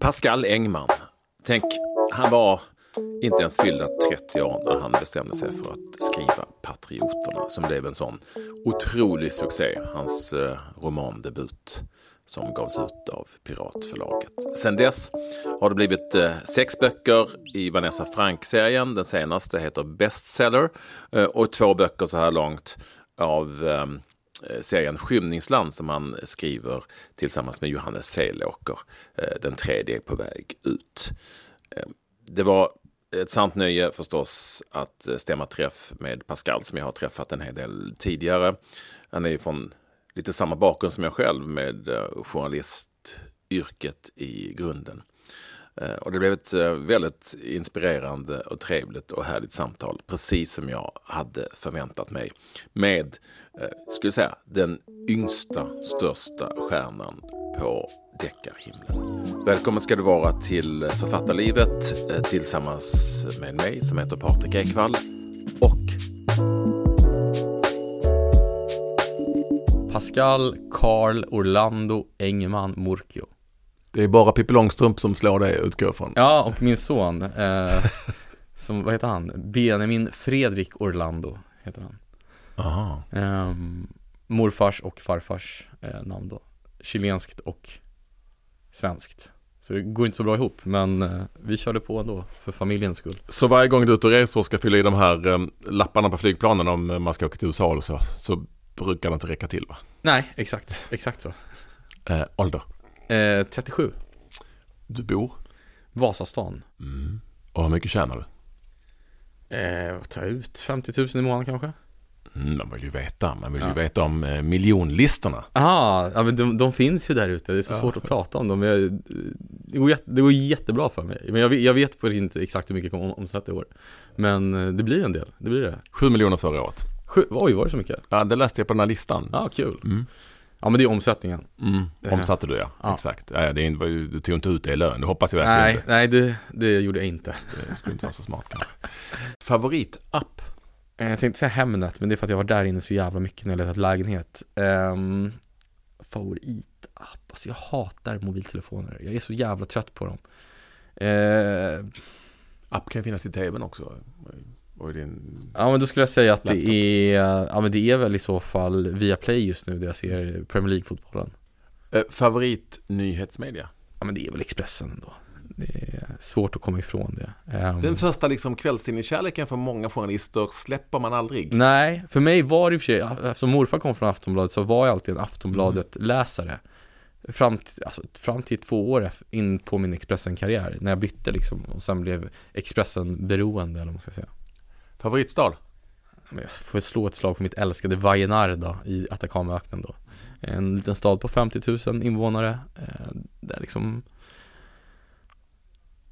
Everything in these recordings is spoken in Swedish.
Pascal Engman. Tänk, han var inte ens fyllda 30 år när han bestämde sig för att skriva Patrioterna som blev en sån otrolig succé. Hans eh, romandebut som gavs ut av Piratförlaget. Sen dess har det blivit eh, sex böcker i Vanessa Frank-serien. Den senaste heter Bestseller eh, och två böcker så här långt av eh, Eh, serien Skymningsland som han skriver tillsammans med Johannes Selåker. Eh, den tredje är på väg ut. Eh, det var ett sant nöje förstås att stämma träff med Pascal som jag har träffat en hel del tidigare. Han är från lite samma bakgrund som jag själv med journalistyrket i grunden. Eh, och det blev ett eh, väldigt inspirerande och trevligt och härligt samtal, precis som jag hade förväntat mig. Med, eh, skulle säga, den yngsta, största stjärnan på deckarhimlen. Välkommen ska du vara till Författarlivet tillsammans med mig som heter Patrik Ekwall och Pascal Karl Orlando Engman Murcio. Det är bara Pippi Långstrump som slår dig utgår från. Ja, och min son, eh, som, vad heter han? Benjamin Fredrik Orlando heter han. Aha. Eh, morfars och farfars eh, namn då. Chilenskt och svenskt. Så det går inte så bra ihop, men eh, vi körde på ändå för familjens skull. Så varje gång du är ute och reser och ska fylla i de här eh, lapparna på flygplanen om man ska åka till USA eller så, så brukar det inte räcka till va? Nej, exakt, exakt så. Eh, ålder? Eh, 37. Du bor? Vasastan. Mm. Och hur mycket tjänar du? Eh, vad tar jag ut? 50 000 i månaden kanske? Mm, man vill ju veta, man vill ja. ju veta om eh, miljonlistorna. Jaha, ja men de, de, finns ju där ute, det är så ja. svårt att prata om dem. Jag, det, går jätte, det går jättebra för mig. Men jag, jag vet på inte exakt hur mycket jag kommer omsätta i år. Men eh, det blir en del, det blir det. 7 miljoner förra året. Sju, oj, var det så mycket? Ja, det läste jag på den här listan. Ja, kul. Mm. Ja, men det är omsättningen. Mm, omsatte du ja. ja. Exakt. Ja, det är, du tog inte ut det i lön, det hoppas jag verkligen nej, inte. Nej, det, det gjorde jag inte. Det skulle inte vara så smart kanske. Favoritapp? Eh, jag tänkte säga Hemnet, men det är för att jag var där inne så jävla mycket när jag letat lägenhet. Um, favoritapp? Alltså jag hatar mobiltelefoner. Jag är så jävla trött på dem. Uh, App kan finnas i tvn också. Din... Ja men då skulle jag säga att laptop. det är, ja men det är väl i så fall via Play just nu där jag ser Premier League-fotbollen. Eh, favorit nyhetsmedia? Ja men det är väl Expressen ändå. Det är svårt att komma ifrån det. Um... Den första liksom kvällstidningskärleken för många journalister släpper man aldrig. Nej, för mig var det i och för sig, eftersom morfar kom från Aftonbladet så var jag alltid en Aftonbladet-läsare. Fram, till, alltså, fram till två år in på min Expressen-karriär, när jag bytte liksom och sen blev Expressen-beroende eller vad man ska säga. Favoritstad? Jag får slå ett slag för mitt älskade Vajenarda i Atacamaöknen då. En liten stad på 50 000 invånare. Eh, där liksom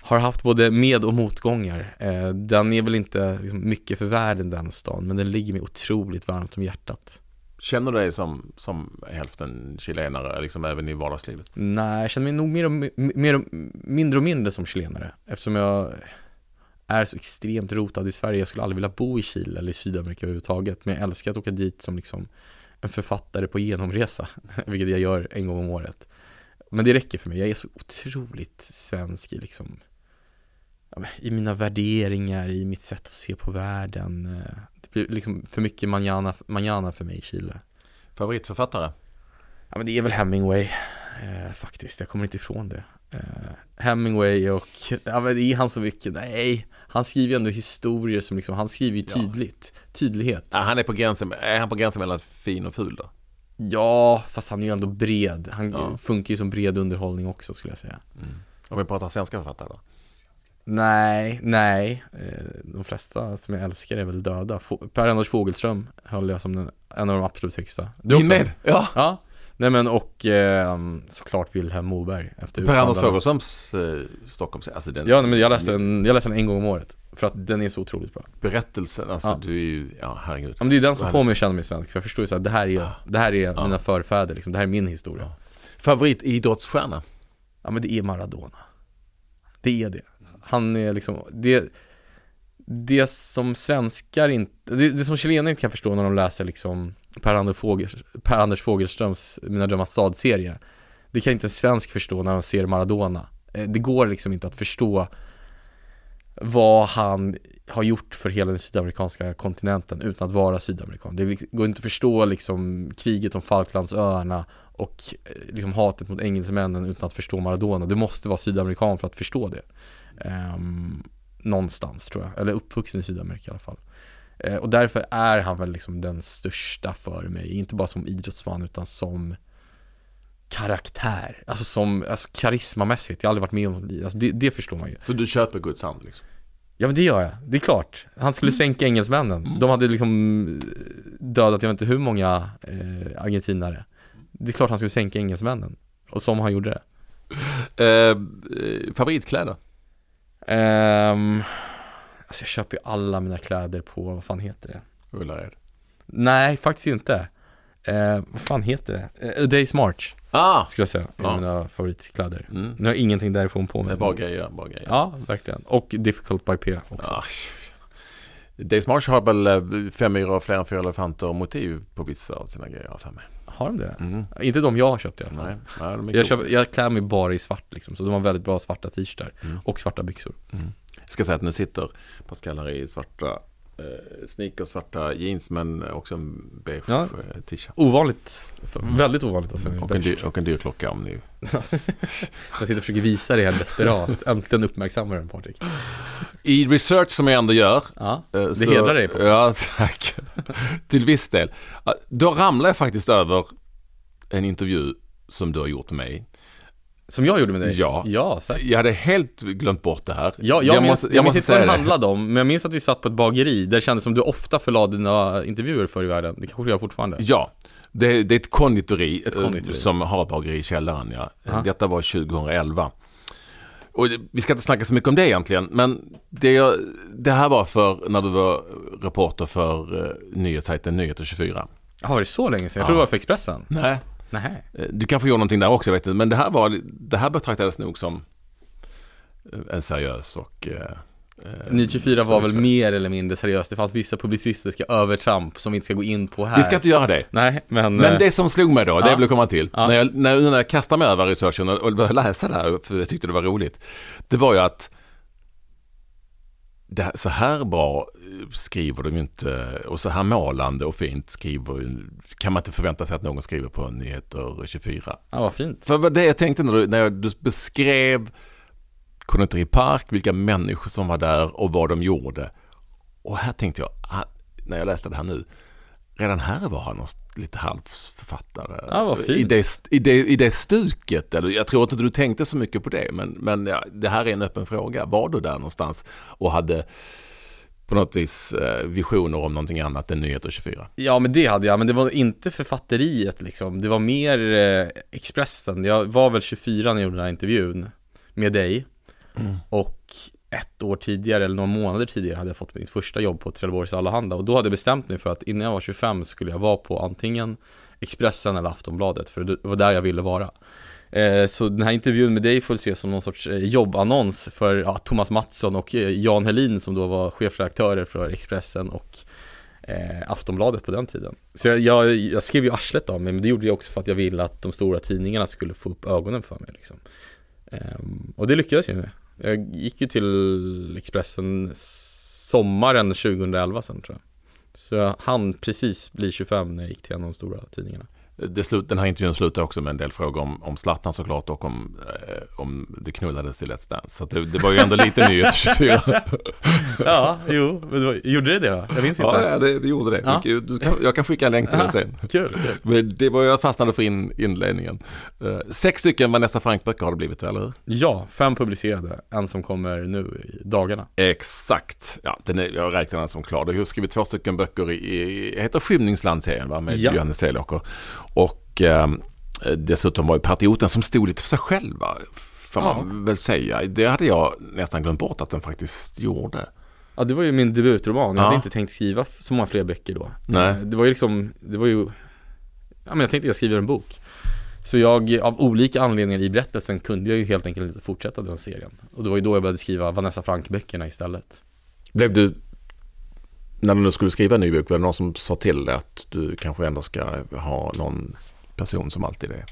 har haft både med och motgångar. Eh, den är väl inte liksom mycket för världen den stan, men den ligger mig otroligt varmt om hjärtat. Känner du dig som, som hälften chilenare, liksom även i vardagslivet? Nej, jag känner mig nog mer och, mer och, mindre och mindre som chilenare, eftersom jag är så extremt rotad i Sverige. Jag skulle aldrig vilja bo i Chile eller i Sydamerika överhuvudtaget. Men jag älskar att åka dit som liksom en författare på genomresa, vilket jag gör en gång om året. Men det räcker för mig. Jag är så otroligt svensk i liksom i mina värderingar, i mitt sätt att se på världen. Det blir liksom för mycket manjana, manjana för mig i Chile. Favoritförfattare? Ja men det är väl Hemingway eh, faktiskt. Jag kommer inte ifrån det. Eh, Hemingway och, ja men är han så mycket? Nej, han skriver ju ändå historier som liksom, han skriver ju tydligt, ja. tydlighet. Ja, han är på gränsen, är han på gränsen mellan fin och ful då? Ja, fast han är ju ändå bred. Han ja. funkar ju som bred underhållning också skulle jag säga. Mm. Om vi pratar svenska författare då? Nej, nej. Eh, de flesta som jag älskar är väl döda. Per-Anders Fogelström höll jag som den, en av de absolut högsta. Du Min med? Ja. ja. Nej men och eh, såklart Wilhelm Moberg efter Per-Anders Fogelströms eh, Stockholms, alltså den Ja men jag läste den, jag läste den en gång om året För att den är så otroligt bra Berättelsen, alltså ja. du är ju, ja herregud ja, men Det är den som får mig att känna mig svensk, för jag förstår ju såhär, det här är, ja. det här är ja. mina förfäder liksom, det här är min historia ja. Favoritidrottsstjärna? Ja men det är Maradona Det är det Han är liksom, det det som svenskar inte, det, det som chilenare inte kan förstå när de läser liksom Per-Anders Fogelströms Mina drömmars stad-serie Det kan inte en svensk förstå när de ser Maradona eh, Det går liksom inte att förstå vad han har gjort för hela den sydamerikanska kontinenten utan att vara sydamerikan. Det går inte att förstå liksom kriget om Falklandsöarna och eh, liksom hatet mot engelsmännen utan att förstå Maradona. Du måste vara sydamerikan för att förstå det. Um, någonstans tror jag, eller uppvuxen i Sydamerika i alla fall. Uh, och därför är han väl liksom den största för mig, inte bara som idrottsman utan som karaktär, alltså som, alltså karismamässigt, jag har aldrig varit med om det, alltså det, det förstår man ju Så du köper Guds hand liksom? Ja men det gör jag, det är klart. Han skulle mm. sänka engelsmännen. Mm. De hade liksom dödat, jag vet inte hur många eh, argentinare. Det är klart han skulle sänka engelsmännen. Och som han gjorde det. Eh, favoritkläder? Um, alltså jag köper ju alla mina kläder på, vad fan heter det? Ullared? Nej, faktiskt inte. Eh, vad fan heter det? Eh, A Day's March ah. Skulle jag säga, är mina favoritkläder mm. Nu har jag ingenting därifrån på mig Det är bara grejer, bara grejer Ja, verkligen Och Difficult by P också ah. Day's March har väl eh, fem myror, fler än fyra elefanter och motiv på vissa av sina grejer för mig Har de det? Mm. Inte de jag har köpt i alla fall Nej, nej jag, köper, jag klär mig bara i svart liksom, så de har väldigt bra svarta t-shirtar mm. och svarta byxor mm. Jag ska säga att nu sitter Pascal här i svarta eh, sneakers, svarta jeans men också en beige ja. Eh, t-shirt. Ovanligt, väldigt ovanligt alltså. Och en, dyr, och en dyr klocka om ni... jag sitter och försöker visa det här desperat. Äntligen uppmärksammar den Patrik. I research som jag ändå gör. Ja, eh, det så, hedrar dig på. Ja, tack. Till viss del. Då ramlar jag faktiskt över en intervju som du har gjort med mig. Som jag gjorde med dig? Ja, ja säkert. jag hade helt glömt bort det här Ja, jag, jag minns, måste, jag, jag minns inte vad det handlade om, men jag minns att vi satt på ett bageri där det kändes som du ofta förlade dina intervjuer förr i världen Det kanske du gör fortfarande? Ja, det, det är ett konditori, ett konditori. Eh, som har ett bageri i källaren ja. Aha. Detta var 2011 och vi ska inte snacka så mycket om det egentligen, men det, det här var för när du var reporter för uh, nyhetssajten Nyheter 24. Ja, var det så länge sedan? Jag ja. tror det var för Expressen. Nej, Nej. Eh, du kanske gjorde någonting där också, jag vet inte. Men det här, var, det här betraktades nog som eh, en seriös och eh, Ny 24 var väl mer eller mindre seriöst. Det fanns vissa publicistiska övertramp som vi inte ska gå in på här. Vi ska inte göra det. Nej, men... Men det som slog mig då, det ja. jag vill komma till. Ja. När, jag, när, när jag kastade mig över researchen och började läsa det här, för jag tyckte det var roligt. Det var ju att det, så här bra skriver de ju inte och så här målande och fint skriver kan man inte förvänta sig att någon skriver på Nyheter 24. Ja, vad fint. För vad det jag tänkte när du, när du beskrev Konditori Park, vilka människor som var där och vad de gjorde. Och här tänkte jag, när jag läste det här nu, redan här var han lite halvförfattare. Ja. I, det, i, det, I det stuket, eller jag tror inte du tänkte så mycket på det, men, men ja, det här är en öppen fråga. Var du där någonstans och hade på något vis eh, visioner om någonting annat än Nyheter 24? Ja men det hade jag, men det var inte författeriet liksom. Det var mer eh, Expressen. Jag var väl 24 när jag gjorde den här intervjun med dig. Mm. Och ett år tidigare eller några månader tidigare hade jag fått mitt första jobb på Trelleborgs Allehanda och då hade jag bestämt mig för att innan jag var 25 skulle jag vara på antingen Expressen eller Aftonbladet för det var där jag ville vara. Eh, så den här intervjun med dig får ses som någon sorts eh, jobbannons för ja, Thomas Mattsson och eh, Jan Helin som då var chefredaktörer för Expressen och eh, Aftonbladet på den tiden. Så jag, jag, jag, skrev ju arslet av mig, men det gjorde jag också för att jag ville att de stora tidningarna skulle få upp ögonen för mig. Liksom. Eh, och det lyckades jag med. Jag gick ju till Expressen sommaren 2011 sen tror jag. Så jag hann precis bli 25 när jag gick till en av de stora tidningarna det slut, den här intervjun slutar också med en del frågor om, om Zlatan såklart och om, eh, om det knullades i Let's Dance. Så det, det, var ju ändå lite nyhet 24. ja, jo, var, gjorde det det då? Jag minns inte. Ja, det, det gjorde det. Ja. Du kan, jag kan skicka en länk till den sen. Kul, kul. Men det var jag fastnade för in, inledningen. Uh, sex stycken Vanessa Frank-böcker har det blivit, eller hur? Ja, fem publicerade. En som kommer nu i dagarna. Exakt. Ja, den är, jag räknar den som klar. Du har skrivit två stycken böcker i, i heter Skymningsland-serien, va? Med ja. Johannes Selåker. Och eh, dessutom var ju patrioten som stod lite för sig själv, får ja. man väl säga. Det hade jag nästan glömt bort att den faktiskt gjorde. Ja, det var ju min debutroman. Jag ja. hade inte tänkt skriva så många fler böcker då. Nej. Det var ju liksom, det var ju, ja men jag tänkte jag skriver en bok. Så jag, av olika anledningar i berättelsen kunde jag ju helt enkelt inte fortsätta den serien. Och det var ju då jag började skriva Vanessa Frank-böckerna istället. Blev du När du nu skulle skriva en ny bok, var det någon som sa till dig att du kanske ändå ska ha någon person som alltid är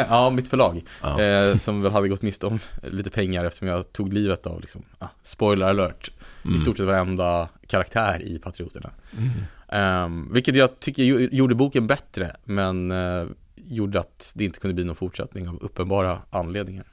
ja, mitt förlag. Ja. Eh, som väl hade gått miste om lite pengar eftersom jag tog livet av, liksom, ah, spoiler alert, Mm. i stort sett varenda karaktär i Patrioterna. Mm. Ehm, vilket jag tycker gjorde boken bättre, men eh, gjorde att det inte kunde bli någon fortsättning av uppenbara anledningar.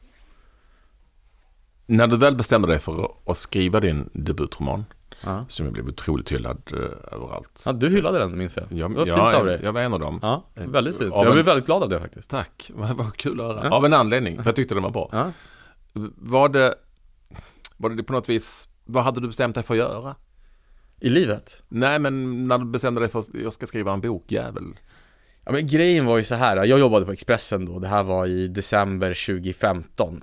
När du väl bestämde dig för att skriva din debutroman, Ja. som jag blev otroligt hyllad eh, överallt. ja, du hyllade den minns jag. Jag, det var fint jag, av dig. Jag var en av dem. Ja, väldigt fint. Av Jag en- blev väldigt glad av det faktiskt. Tack, vad, kul att höra. Ja. Av en anledning, för jag tyckte den var bra. Ja. Var det, var det på något vis, vad hade du bestämt dig för att göra? I livet? Nej, men när du bestämde dig för att jag ska skriva en bokjävel. Ja men grejen var ju så här. jag jobbade på Expressen då, det här var i december 2015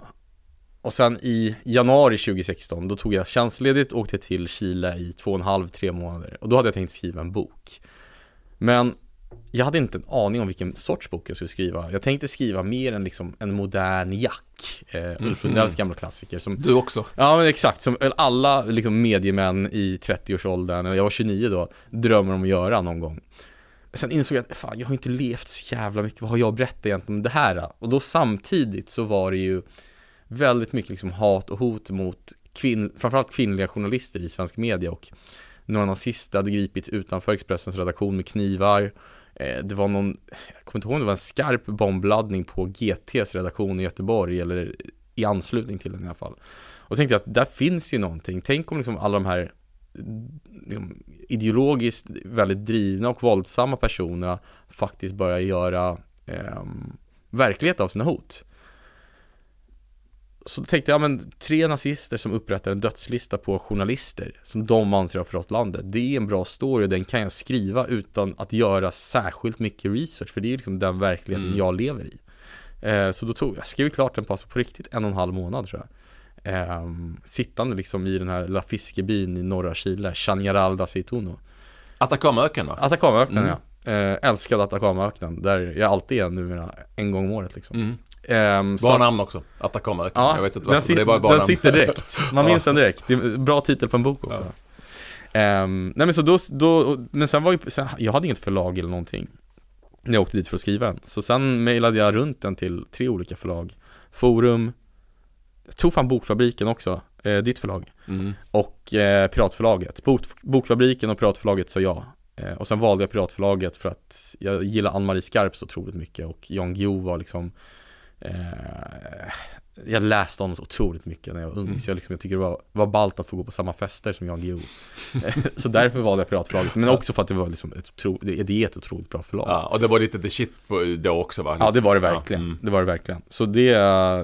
Och sen i januari 2016, då tog jag tjänstledigt och åkte till Chile i två och en halv, tre månader. Och då hade jag tänkt skriva en bok. Men jag hade inte en aning om vilken sorts bok jag skulle skriva. Jag tänkte skriva mer än liksom en modern Jack eh, Ulf Lundells gamla klassiker som Du också. Ja men exakt, som alla liksom mediemän i 30-årsåldern, eller jag var 29 då, drömmer om att göra någon gång. Sen insåg jag att fan, jag har inte levt så jävla mycket, vad har jag berättat egentligen om det här? Och då samtidigt så var det ju väldigt mycket liksom hat och hot mot kvinn, framförallt kvinnliga journalister i svensk media och några nazister hade gripits utanför Expressens redaktion med knivar eh, Det var någon, jag kommer inte ihåg om det var en skarp bombladdning på GTs redaktion i Göteborg eller i anslutning till den i alla fall. Och tänkte jag att där finns ju någonting. Tänk om liksom alla de här liksom, ideologiskt väldigt drivna och våldsamma personerna faktiskt börjar göra eh, verklighet av sina hot. Så då tänkte jag, ja, men tre nazister som upprättar en dödslista på journalister som de anser har förrått landet. Det är en bra story och den kan jag skriva utan att göra särskilt mycket research för det är liksom den verkligheten Mm. jag lever i. Eh, så då tog jag, skrev klart den på, alltså på riktigt en och en halv månad tror jag. Ehm, sittande liksom i den här lilla fiskebyn i norra Chile, Chañaral da Aceituno. Atacamaöken va? Atacamaöknen Mm. ja. Eh, älskade Atacamaöknen, där jag alltid är numera en gång om året liksom. Mm. Ehm, Bra så- namn också. Atacamaöken. Ja, jag vet inte den, varför, men det var bara den namn. sitter direkt. Man Ja. minns den direkt. Det är bra titel på en bok också. Ehm, nej men så då, då, men sen var ju, sen, jag hade inget förlag eller någonting när jag åkte dit för att skriva den. Så sen mejlade jag runt den till tre olika förlag. Forum, jag tror fan Bokfabriken också, eh, ditt förlag. Mm. Och eh, Piratförlaget. Bok, Bokfabriken och Piratförlaget sa ja. Eh, och sen valde jag Piratförlaget för att jag gillar Ann-Marie Skarp så otroligt mycket och Jan Guillou var liksom eh, Jag läste honom så otroligt mycket när jag var ung Mm. så jag, liksom, jag tycker det var, var ballt att få gå på samma fester som Jan Guillou Eh, Så därför valde jag Piratförlaget, men också för att det var liksom ett otro, det, det är ett otroligt bra förlag Ja, och det var lite the shit på, då också va? Ja det var det verkligen, Ja, mm. det var det verkligen Så det,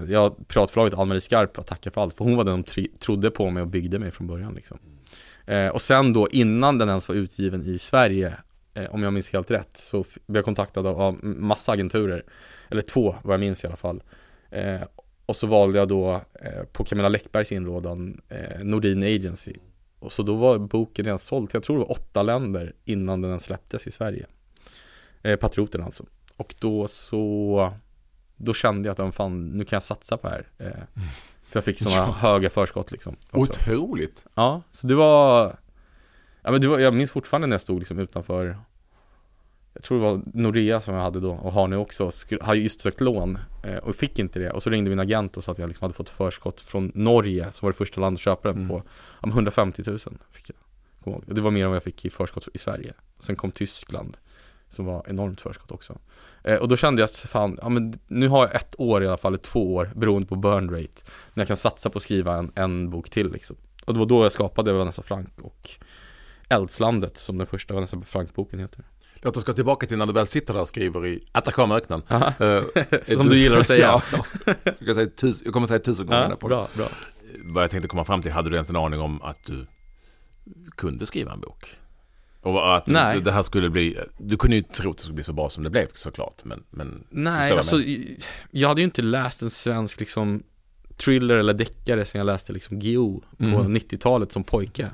ja, Piratförlaget Ann-Marie Skarp att tacka för allt För hon var den som tr- trodde på mig och byggde mig från början liksom eh, Och sen då innan den ens var utgiven i Sverige eh, Om jag minns helt rätt så blev jag kontaktad av, massa agenturer Eller två vad jag minns i alla fall eh, Och så valde jag då eh, på Camilla Läckbergs inrådan eh, Nordin Agency Och så då var boken redan såld till, jag tror det var åtta länder innan den släpptes i Sverige eh, Patrioten alltså och då så Då kände jag att fan, nu kan jag satsa på det här eh, För jag fick sådana Ja. höga förskott liksom också. Otroligt. Ja, så det var Ja men det var, jag minns fortfarande när jag stod liksom utanför Jag tror det var Nordea som jag hade då och har nu också, har just sökt lån eh, och fick inte det. Och så ringde min agent och sa att jag liksom hade fått förskott från Norge som var det första landet att köpa den Mm. på ja, men 150 000 fick jag. Kom Det var mer än vad jag fick i förskott i Sverige. Sen kom Tyskland Som var enormt förskott också. Eh, Och då kände jag att fan, ja men nu har jag ett år i alla fall, två år beroende på burn rate När jag kan satsa på att skriva en, en bok till liksom. Och det var då jag skapade Vanessa Frank och Eldslandet som den första Vanessa Frank-boken heter Låt oss gå tillbaka till när du väl sitter där och skriver i Atacamaöknen. Eh, Som du gillar att säga ja, jag, säga tusen, jag kommer säga tusen gånger Ja, på bra, bra Vad jag tänkte komma fram till, hade du ens en aning om att du kunde skriva en bok? Och att Nej. Det här skulle bli, du kunde ju tro att det skulle bli så bra som det blev såklart, men, men Nej, alltså jag hade ju inte läst en svensk liksom thriller eller deckare sen jag läste liksom Guillou på Mm. 90-talet som pojke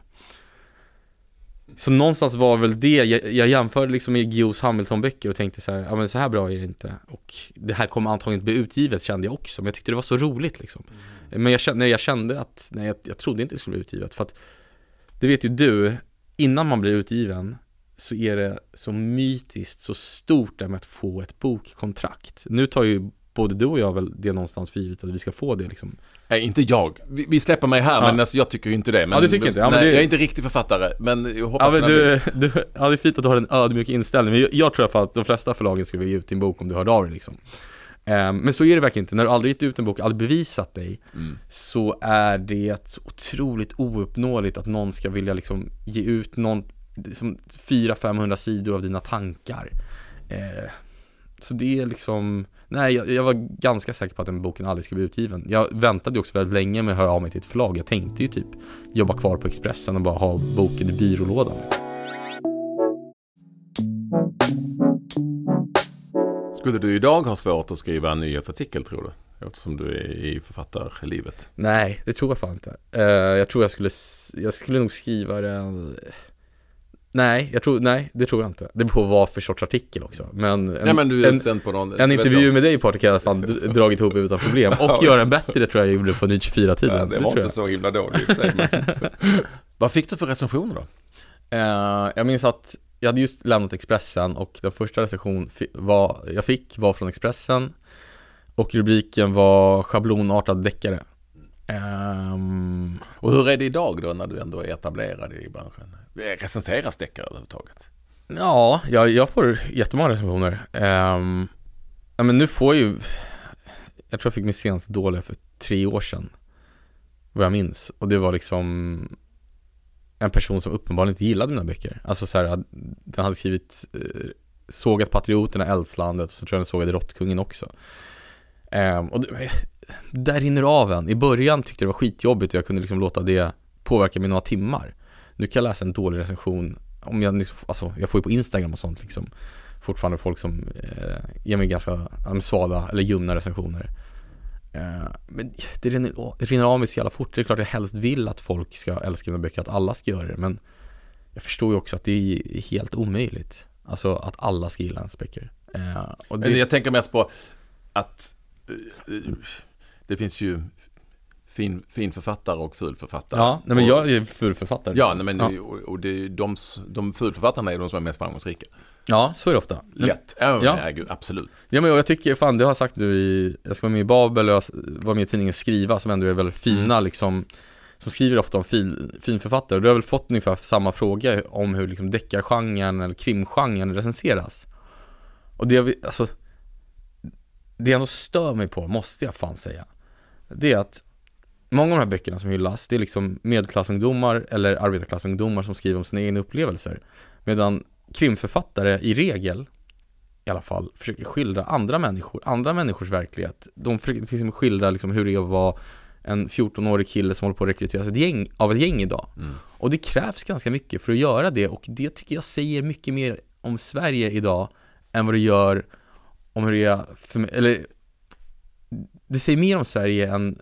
Så någonstans var väl det, jag, jag jämförde liksom med Guillous Hamilton-böcker och tänkte så här, ja men så här bra är det inte. Och det här kommer antagligen bli utgivet kände jag också, men jag tyckte det var så roligt liksom. Men jag kände, jag kände att, nej jag, jag trodde inte det skulle bli utgivet för att Det vet ju du, innan man blir utgiven så är det så mytiskt, så stort det med att få ett bokkontrakt. Nu tar ju både du och jag väl det någonstans för givet att vi ska få det liksom. Nej, inte jag. Vi, vi släpper mig här, Ja. men alltså, jag tycker ju inte det. Men, Ja, du tycker inte? Ja, nej, det- Jag är inte riktig författare, men jag hoppas Ja, men du, du, ja, det är fint att du har en ödmjuk inställning, men jag, jag tror att de flesta förlagen skulle vilja ge ut din bok om du hörde av dig liksom. Ehm, men så är det verkligen inte, när du aldrig gett ut en bok, aldrig bevisat dig, Mm. så är det så otroligt ouppnåeligt att någon ska vilja liksom ge ut någon, liksom 400-500 sidor av dina tankar. Eh, så det är liksom, nej jag, jag var ganska säker på att den boken aldrig skulle bli utgiven. Jag väntade ju också väldigt länge med att höra av mig till ett förlag. Jag tänkte ju typ jobba kvar på Expressen och bara ha boken i byrålådan. Skulle du idag ha svårt att skriva en nyhetsartikel, tror du? Eftersom du är i författarlivet. Nej, det tror jag fan inte. Eh, jag tror jag skulle, jag skulle nog skriva den Nej, jag tror, nej, det tror jag inte. Det beror på vad för sorts artikel också. Men en, Nej, men du en, på någon... en intervju jag. med dig Patrik har jag fan d- dragit ihop utan problem. Och göra en bättre tror jag gjorde på Ny 24-tiden. Ja, det var tror inte jag. så himla dåligt i. Vad fick du för recensioner då? Eh, jag minns att jag hade just lämnat Expressen och den första recension var, jag fick var från Expressen och rubriken var schablonartad deckare. Ehm, Och hur är det idag då när du ändå är etablerad i branschen? Recenseras deckare överhuvudtaget? ja, jag, jag får jättemånga recensioner. Um, ja, men nu får jag ju, jag tror jag fick min senaste dåliga för tre år sedan. Vad jag minns. Och det var liksom en person som uppenbarligen inte gillade mina böcker. Alltså så här, den hade skrivit eh, Sågat Patrioterna, Eldslandet och så tror jag den sågade Råttkungen också. Um, och det, där rinner det av en. I början tyckte jag det var skitjobbigt och jag kunde liksom låta det påverka mig några timmar. Nu kan jag läsa en dålig recension, om jag, liksom- alltså jag får ju på Instagram och sånt liksom fortfarande folk som eh, ger mig ganska svala eller ljumna recensioner. Eh, men det rinner, av mig så jävla fort. Det är klart jag helst vill att folk ska älska mina böcker, att alla ska göra det. Men jag förstår ju också att det är helt omöjligt. Alltså att alla ska gilla ens böcker. Eh, och det, jag tänker mest på att eh, det finns ju fin, fin författare och fulförfattare. ja, nej men jag är fulförfattare. Ja, liksom. nej, men ja. och, och det är de, de fulförfattarna är de som är mest framgångsrika. ja, så är det ofta. Lätt. Ja, Ja. herregud, absolut. Ja men jag tycker, fan det har jag sagt nu i, jag ska vara med i Babel och jag var med i tidningen Skriva som ändå är väldigt fina Mm. liksom Som skriver ofta om fin, finförfattare du har väl fått ungefär samma fråga om hur liksom deckargenren eller krimgenren recenseras Och det, alltså Det jag ändå stör mig på, måste jag fan säga Det är att Många av de här böckerna som hyllas, det är liksom medelklassungdomar eller arbetarklassungdomar som skriver om sina egna upplevelser Medan krimförfattare i regel i alla fall försöker skildra andra människor, andra människors verklighet. De försöker till exempel skildra liksom hur det är att vara en 14-årig kille som håller på att rekryteras ett gäng, av ett gäng idag. Mm. Och det krävs ganska mycket för att göra det och det tycker jag säger mycket mer om Sverige idag än vad det gör om hur det är för, eller det säger mer om Sverige än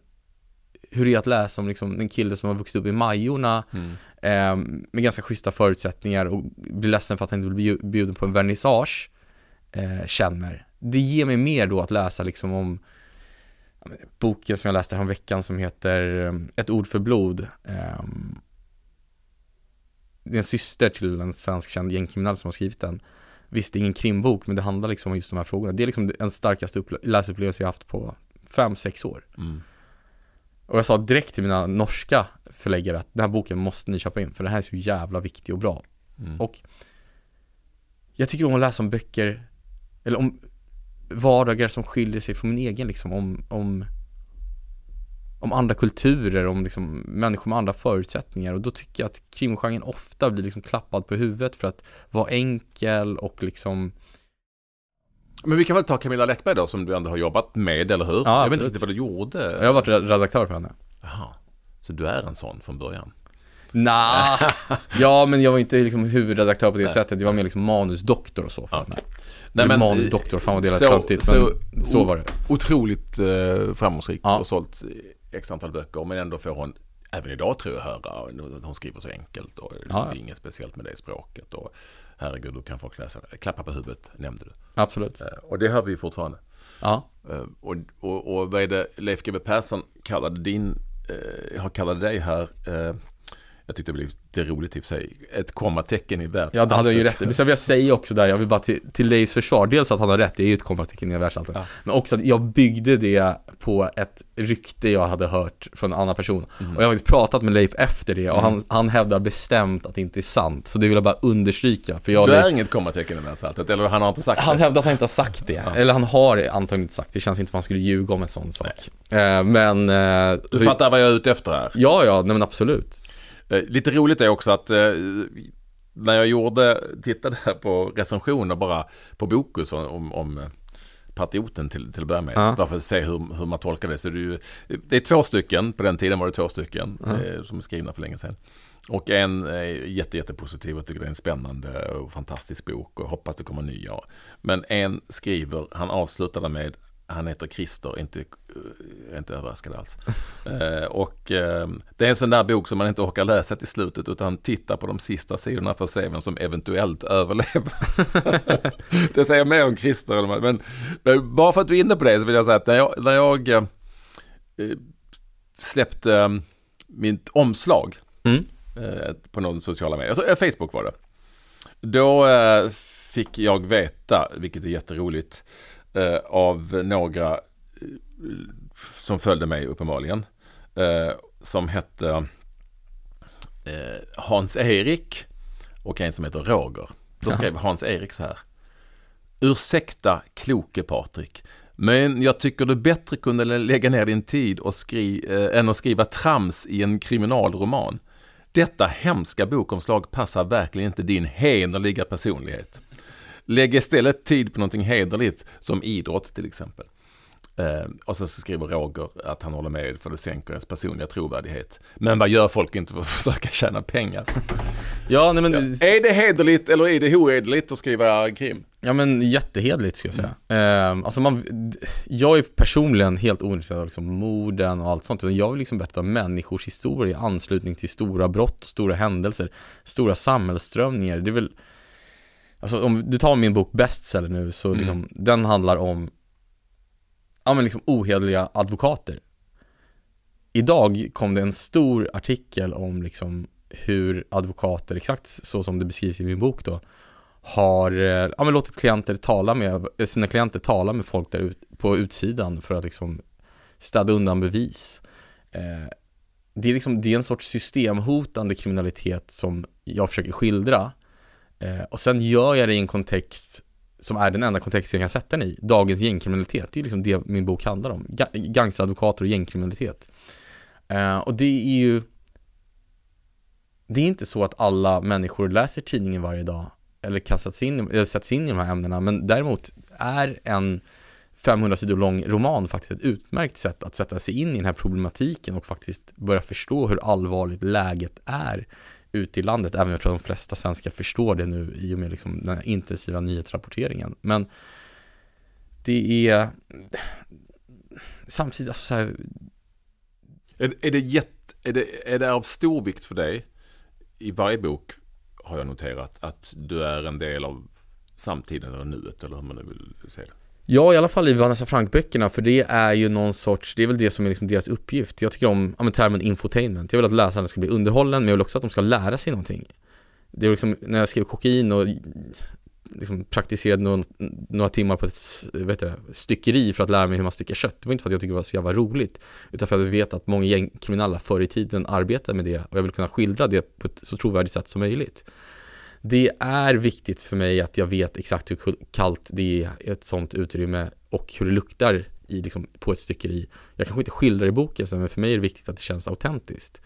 hur det är att läsa om liksom en kille som har vuxit upp i Majorna Mm. eh, med ganska schyssta förutsättningar och blir ledsen för att han inte blir bju- bjuden på en vernissage eh, känner. Det ger mig mer då att läsa liksom om boken som jag läste här veckan som heter eh, Ett ord för blod. Eh, det är en syster till en svensk känd gängkriminell som har skrivit den. Visst, det är ingen krimbok, men det handlar liksom om just de här frågorna. Det är liksom den starkaste upple- läsupplevelse jag haft på fem sex år. Mm. Och jag sa direkt till mina norska förläggare att den här boken måste ni köpa in, för den här är så jävla viktig och bra. Mm. Och jag tycker om att läsa om böcker, eller om vardagar som skiljer sig från min egen liksom, om, om, om andra kulturer, om liksom människor med andra förutsättningar och då tycker jag att krimgenren ofta blir liksom klappad på huvudet för att vara enkel och liksom Men vi kan väl ta Camilla Läckberg då, som du ändå har jobbat med, eller hur? Ja, jag vet inte vad du gjorde. Jag har varit redaktör för henne Jaha. Så du är en sån från början? Nah. ja men jag var inte liksom huvudredaktör på det Nej. sättet, jag var mer liksom manusdoktor och så för henne Nej, men, manusdoktor, fan vad det lät töntigt så- men så var det Otroligt eh, framgångsrik Ja. och sålt x antal böcker. Men ändå får hon, även idag tror jag, höra att hon skriver så enkelt. Och Ja. Det är inget speciellt med det språket. Och herregud, då kan folk läsa. Klappa på huvudet, nämnde du. Absolut Eh, och det hör vi ju fortfarande. Ja, Eh, och, och, och vad är det Leif GW Persson kallade din, eh, har kallade dig här, eh, Jag tyckte det blev lite roligt i och för sig. Ett kommatecken i världsalltet. Ja, det hade han ju rätt. Men jag säger också där, jag vill bara till, till Leifs försvar, dels att han har rätt, det är ju ett kommatecken i världsalltet. Ja. Men också att jag byggde det på ett rykte jag hade hört från en annan person. Mm. Och jag har faktiskt pratat med Leif efter det och han, han hävdar bestämt att det inte är sant. Så det vill jag bara understryka. För jag Du är inget kommatecken i världsalltet, eller han har inte sagt han det? hävdar att han inte har sagt det. Eller han har antagligen inte sagt det. Det känns inte som att han skulle ljuga om en sån sak. Eh, men... Eh, Du fattar vad jag är ute efter här? Ja, ja, nej men absolut. Eh, Lite roligt är också att eh, när jag gjorde, tittade här på recensioner bara på Bokus om, om eh, Patrioten till, till att börja med. Ja. Bara för att se hur, hur man tolkar det. Så det, är ju, det är två stycken, på den tiden var det två stycken Ja. eh, som är skrivna för länge sedan. Och en är jätte, jättepositiv och tycker det är en spännande och fantastisk bok och hoppas det kommer nya. Men en skriver, han avslutade med han heter Christer, inte, eh, inte överraskad alls. Eh, och eh, det är en sån där bok som man inte orkar läsa till slutet utan tittar på de sista sidorna för att se vem som eventuellt överlever. det säger mer om Christer. Men, men bara för att du är inne på det så vill jag säga att när jag, när jag eh, släppte mitt omslag Mm. på någon sociala medier, eh, Facebook var det. Då fick jag veta, vilket är jätteroligt, eh, av några eh, som följde mig uppenbarligen, eh, som hette eh, Hans-Erik och en som heter Roger. Då skrev Hans-Erik så här. Ursäkta kloke Patrik, men jag tycker du bättre kunde lä- lägga ner din tid och skri, eh, än att skriva trams i en kriminalroman. Detta hemska bokomslag passar verkligen inte din hederliga personlighet. Lägg istället tid på någonting hederligt, som idrott till exempel. Eh, och så skriver Roger att han håller med för det sänker ens personliga trovärdighet. Men vad gör folk inte för att försöka tjäna pengar? Ja, nej men... Ja. Är det hederligt eller är det ohederligt att skriva krim? Ja men jättehederligt skulle jag säga. Ehm, alltså man, jag är personligen helt ointresserad av liksom morden och allt sånt. Jag vill liksom berätta människors historia i anslutning till stora brott och stora händelser, stora samhällsströmningar. Det är väl, alltså om du tar min bok Bestseller nu så Mm. liksom, den handlar om, ja men liksom ohederliga advokater. Idag kom det en stor artikel om liksom hur advokater, exakt så som det beskrivs i min bok då, har eh, ja, men låtit klienter tala med, eh, sina klienter tala med folk där ut, på utsidan för att liksom städa undan bevis. Eh, det, är liksom, det är en sorts systemhotande kriminalitet som jag försöker skildra. Eh, och sen gör jag det i en kontext som är den enda kontexten jag kan sätta den i, dagens gängkriminalitet. Det är liksom det min bok handlar om, Ga- gangsteradvokater och gängkriminalitet. Eh, och det är ju det är inte så att alla människor läser tidningen varje dag eller kan in, eller sätts in i de här ämnena, men däremot är en 500 sidor lång roman faktiskt ett utmärkt sätt att sätta sig in i den här problematiken och faktiskt börja förstå hur allvarligt läget är ute i landet, även om jag tror att de flesta svenskar förstår det nu i och med liksom den här intensiva nyhetsrapporteringen. Men det är samtidigt, alltså så här, Är, är, det jätt, är, det, är det av stor vikt för dig, i varje bok har jag noterat, att du är en del av samtiden eller nuet, eller hur man nu vill se det? Ja, i alla fall i Vanessa Frank-böckerna, för det är ju någon sorts, det är väl det som är liksom deras uppgift. Jag tycker om, ja men termen infotainment. Jag vill att läsarna ska bli underhållen, men jag vill också att de ska lära sig någonting. Det är liksom, när jag skrev kokain och liksom praktiserade någon, några timmar på ett vet jag, styckeri för att lära mig hur man styckar kött. Det var inte för att jag tyckte det var så jävla roligt, utan för att jag vet att många gängkriminella förr i tiden arbetade med det och jag vill kunna skildra det på ett så trovärdigt sätt som möjligt. Det är viktigt för mig att jag vet exakt hur kallt det är i ett sånt utrymme och hur det luktar i, liksom, på ett styckeri. Jag kanske inte skildrar i boken, men för mig är det viktigt att det känns autentiskt.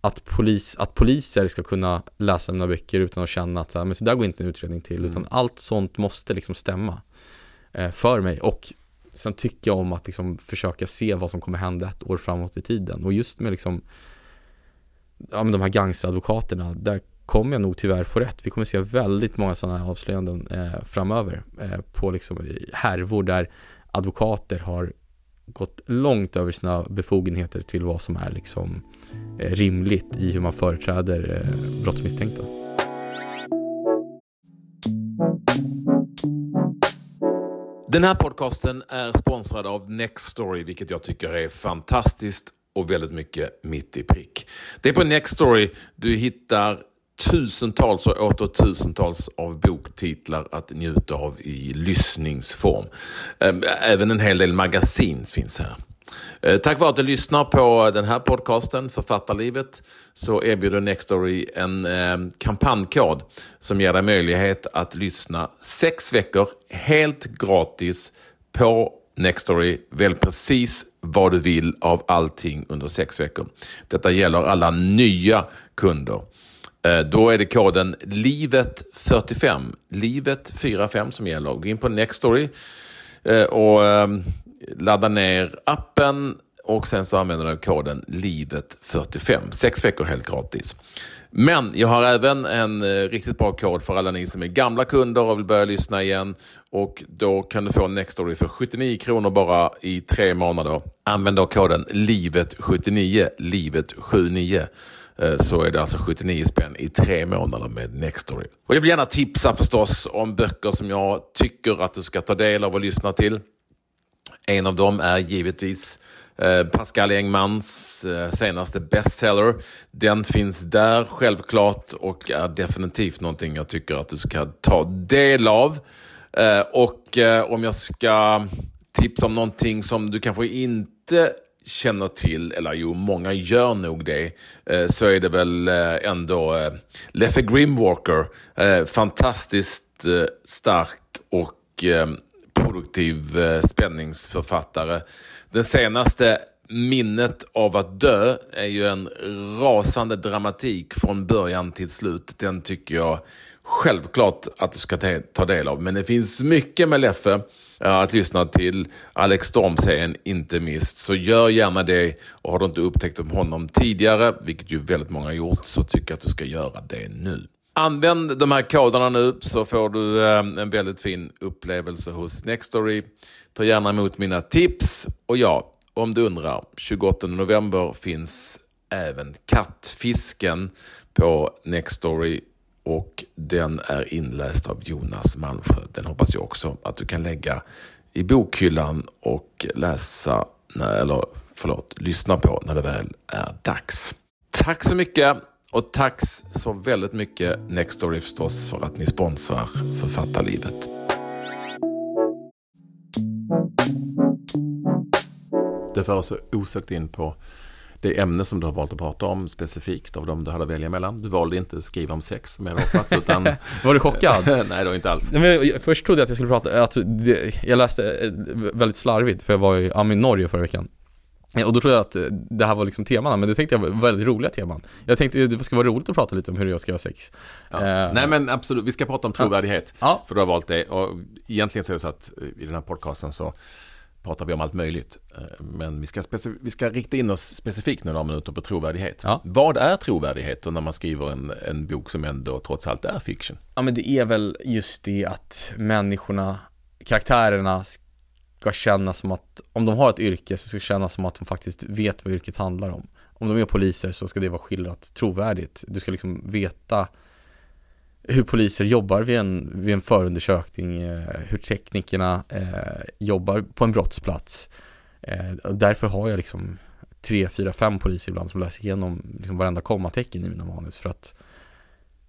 Att, polis, att poliser ska kunna läsa mina böcker utan att känna att så, här, men så där går inte en utredning till, Mm. utan allt sånt måste liksom stämma eh, för mig. Och sen tycker jag om att liksom försöka se vad som kommer hända ett år framåt i tiden. Och just med liksom, ja, men de här gangsteradvokaterna, där kommer jag nog tyvärr få rätt. Vi kommer se väldigt många sådana här avslöjanden eh, framöver eh, på liksom härvor där advokater har gått långt över sina befogenheter till vad som är liksom eh, rimligt i hur man företräder eh, brottsmisstänkta. Den här podcasten är sponsrad av Nextory, vilket jag tycker är fantastiskt och väldigt mycket mitt i prick. Det är på Nextory du hittar tusentals och åter tusentals av boktitlar att njuta av i lyssningsform. Ehm, även en hel del magasin finns här. Eh, tack vare att du lyssnar på den här podcasten, Författarlivet, så erbjuder Nextory en eh, kampanjkod som ger dig möjlighet att lyssna sex veckor helt gratis på Nextory. Välj precis vad du vill av allting under sex veckor. Detta gäller alla nya kunder. Eh, då är det koden LIVET45, LIVET45 som gäller. Gå in på Nextory eh, och ehm, ladda ner appen och sen så använder du koden LIVET45. Sex veckor helt gratis. Men jag har även en eh, riktigt bra kod för alla ni som är gamla kunder och vill börja lyssna igen. Och då kan du få Nextory för 79 kronor bara i tre månader. Använd då koden LIVET79, LIVET79 Eh, så är det alltså 79 spänn i tre månader med Nextory. Och jag vill gärna tipsa förstås om böcker som jag tycker att du ska ta del av och lyssna till. En av dem är givetvis eh, Pascal Engmans eh, senaste bestseller. Den finns där självklart och är definitivt någonting jag tycker att du ska ta del av. Och om jag ska tipsa om någonting som du kanske inte känner till, eller jo, många gör nog det, eh, så är det väl eh, ändå eh, Leffe Grimwalker. Fantastiskt stark och produktiv spänningsförfattare. Den senaste Minnet av att dö är ju en rasande dramatik från början till slut. Den tycker jag självklart att du ska ta del av. Men det finns mycket med Leffe eh, att lyssna till. Alex Storm-serien inte minst. Så gör gärna det. Och har du inte upptäckt om honom tidigare, vilket ju väldigt många har gjort, så tycker jag att du ska göra det nu. Använd de här koderna nu så får du eh, en väldigt fin upplevelse hos Nextory. Ta gärna emot mina tips. Och ja, om du undrar, 28 november finns även Kattfisken på Nextory och den är inläst av Jonas Malmsjö. Den hoppas jag också att du kan lägga i bokhyllan och läsa, eller förlåt, lyssna på när det väl är dags. Tack så mycket! Och tack så väldigt mycket Nextory förstås för att ni sponsrar Författarlivet. Det för oss osökt in på det ämne som du har valt att prata om specifikt av de du hade att välja mellan. Du valde inte att skriva om sex som jag hoppats utan... Var du chockad? Nej, då inte alls. Men jag, först trodde jag att jag skulle prata, att det, jag läste eh, väldigt slarvigt för jag var i, i Norge förra veckan och då trodde jag att eh, det här var liksom temana, men det tänkte jag var väldigt roliga teman. Jag tänkte det ska vara roligt att prata lite om hur jag ska ha sex. Ja. Uh, Nej men absolut, vi ska prata om trovärdighet. Ja. För du har valt det. Och egentligen så är det så att i den här podcasten så pratar vi om allt möjligt. Eh, men vi ska, vi ska rikta in oss specifikt några minuter på trovärdighet. Ja. Vad är trovärdighet när man skriver en, en bok som ändå trots allt är fiction? Ja men det är väl just det att människorna, karaktärerna ska känna som att, om de har ett yrke så ska det kännas som att de faktiskt vet vad yrket handlar om. Om de är poliser så ska det vara skildrat trovärdigt. Du ska liksom veta hur poliser jobbar vid en, vid en förundersökning, eh, hur teknikerna eh, jobbar på en brottsplats. Eh, därför har jag liksom tre, fyra, fem poliser ibland som läser igenom liksom varenda kommatecken i mina manus för att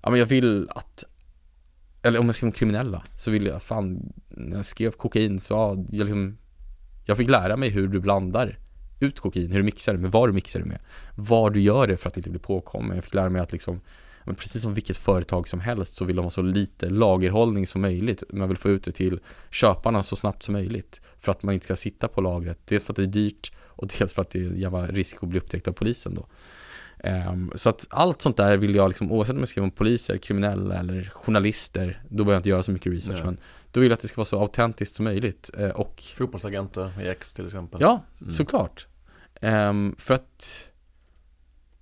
ja, men jag vill att eller om jag skrev om kriminella, så vill jag fan, när jag skrev kokain så, ja, jag liksom, jag fick lära mig hur du blandar ut kokain, hur du mixar det med, vad du mixar det med, vad du gör det för att inte bli påkommen. Jag fick lära mig att liksom, men precis som vilket företag som helst så vill de ha så lite lagerhållning som möjligt. Man vill få ut det till köparna så snabbt som möjligt för att man inte ska sitta på lagret. Dels för att det är dyrt och dels för att det är jävla risk att bli upptäckt av polisen då. Um, så att allt sånt där vill jag liksom, oavsett om jag skriver om poliser, kriminella eller journalister, då behöver jag inte göra så mycket research, Nej. men då vill jag att det ska vara så autentiskt som möjligt. Uh, och Fotbollsagenter i X till exempel. Ja, mm. såklart. Um, för att,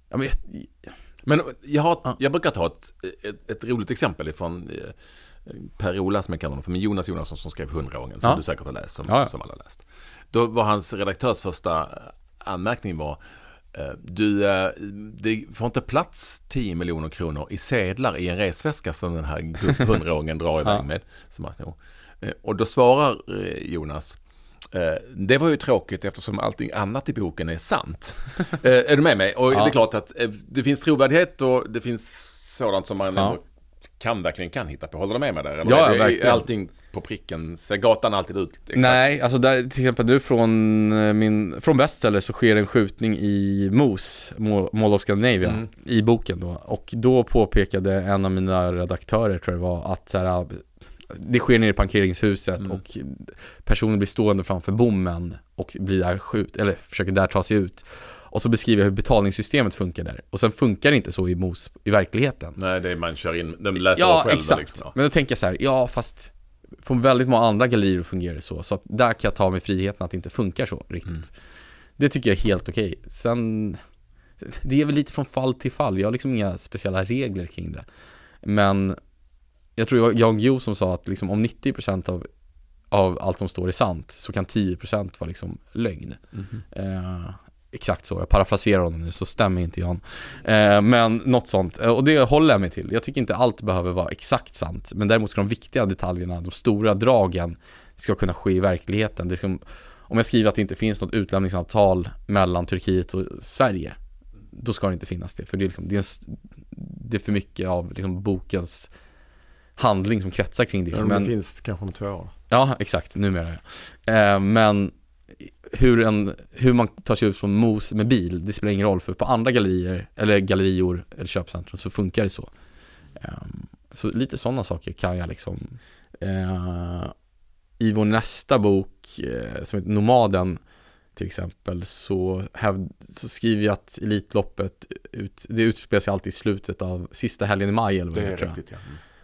ja, men, jag, men jag, har, ja. jag brukar ta ett, ett, ett roligt exempel ifrån eh, Per-Ola som jag kallar honom för, men Jonas Jonasson som skrev Hundraåringen, som ja. du säkert har läst, som, ja, som alla har läst. Då var hans redaktörs första anmärkning var Eh, du, eh, det får inte plats 10 miljoner kronor i sedlar i en resväska som den här hundraåringen drar iväg med. Som han eh, Och då svarar Jonas, Eh, det var ju tråkigt eftersom allting annat i boken är sant. Eh, är du med mig? Och ja. det är klart att eh, det finns trovärdighet och det finns sådant som man ja. kan verkligen kan hitta på. Håller du med mig där? Eller ja, är, verkligen. Är allting på pricken? Ser gatan alltid ut exakt? Nej, alltså där, till exempel nu från min, från bestseller så sker en skjutning i Mos, Mall of Scandinavia, mm. i boken då. Och då påpekade en av mina redaktörer, tror jag det var, att så här, det sker nere i parkeringshuset mm. och personen blir stående framför bommen och blir där skjut, eller försöker där ta sig ut. Och så beskriver jag hur betalningssystemet funkar där. Och sen funkar det inte så i MOS i verkligheten. Nej, det är man kör in, de läser ja, själva exakt. liksom. Ja. Men då tänker jag så här, ja fast på väldigt många andra gallerier fungerar det så. Så där kan jag ta mig friheten att det inte funkar så riktigt. Mm. Det tycker jag är helt okej. Sen, det är väl lite från fall till fall. Jag har liksom inga speciella regler kring det. Men jag tror det var Jan Guillou som sa att liksom om 90% av, av allt som står är sant så kan 10% vara liksom lögn. Mm -hmm. eh, exakt så, jag parafraserar honom nu så stämmer inte Jan. Eh, men något sånt, eh, och det håller jag mig till. Jag tycker inte allt behöver vara exakt sant, men däremot ska de viktiga detaljerna, de stora dragen, ska kunna ske i verkligheten. Det ska, om jag skriver att det inte finns något utlämningsavtal mellan Turkiet och Sverige, då ska det inte finnas det. För det är, liksom, det är, en, det är för mycket av liksom bokens handling som kretsar kring det. Ja, men det finns kanske om två år. Ja, exakt, numera ja. Eh, men hur, en, hur man tar sig ut från Mos med bil, det spelar ingen roll för på andra gallerier, eller gallerior eller köpcentrum så funkar det så. Eh, så lite sådana saker kan jag liksom eh, I vår nästa bok eh, som heter Nomaden till exempel så, häv, så skriver jag att Elitloppet ut, det utspelar sig alltid i slutet av sista helgen i maj eller vad det är. Riktigt, ja.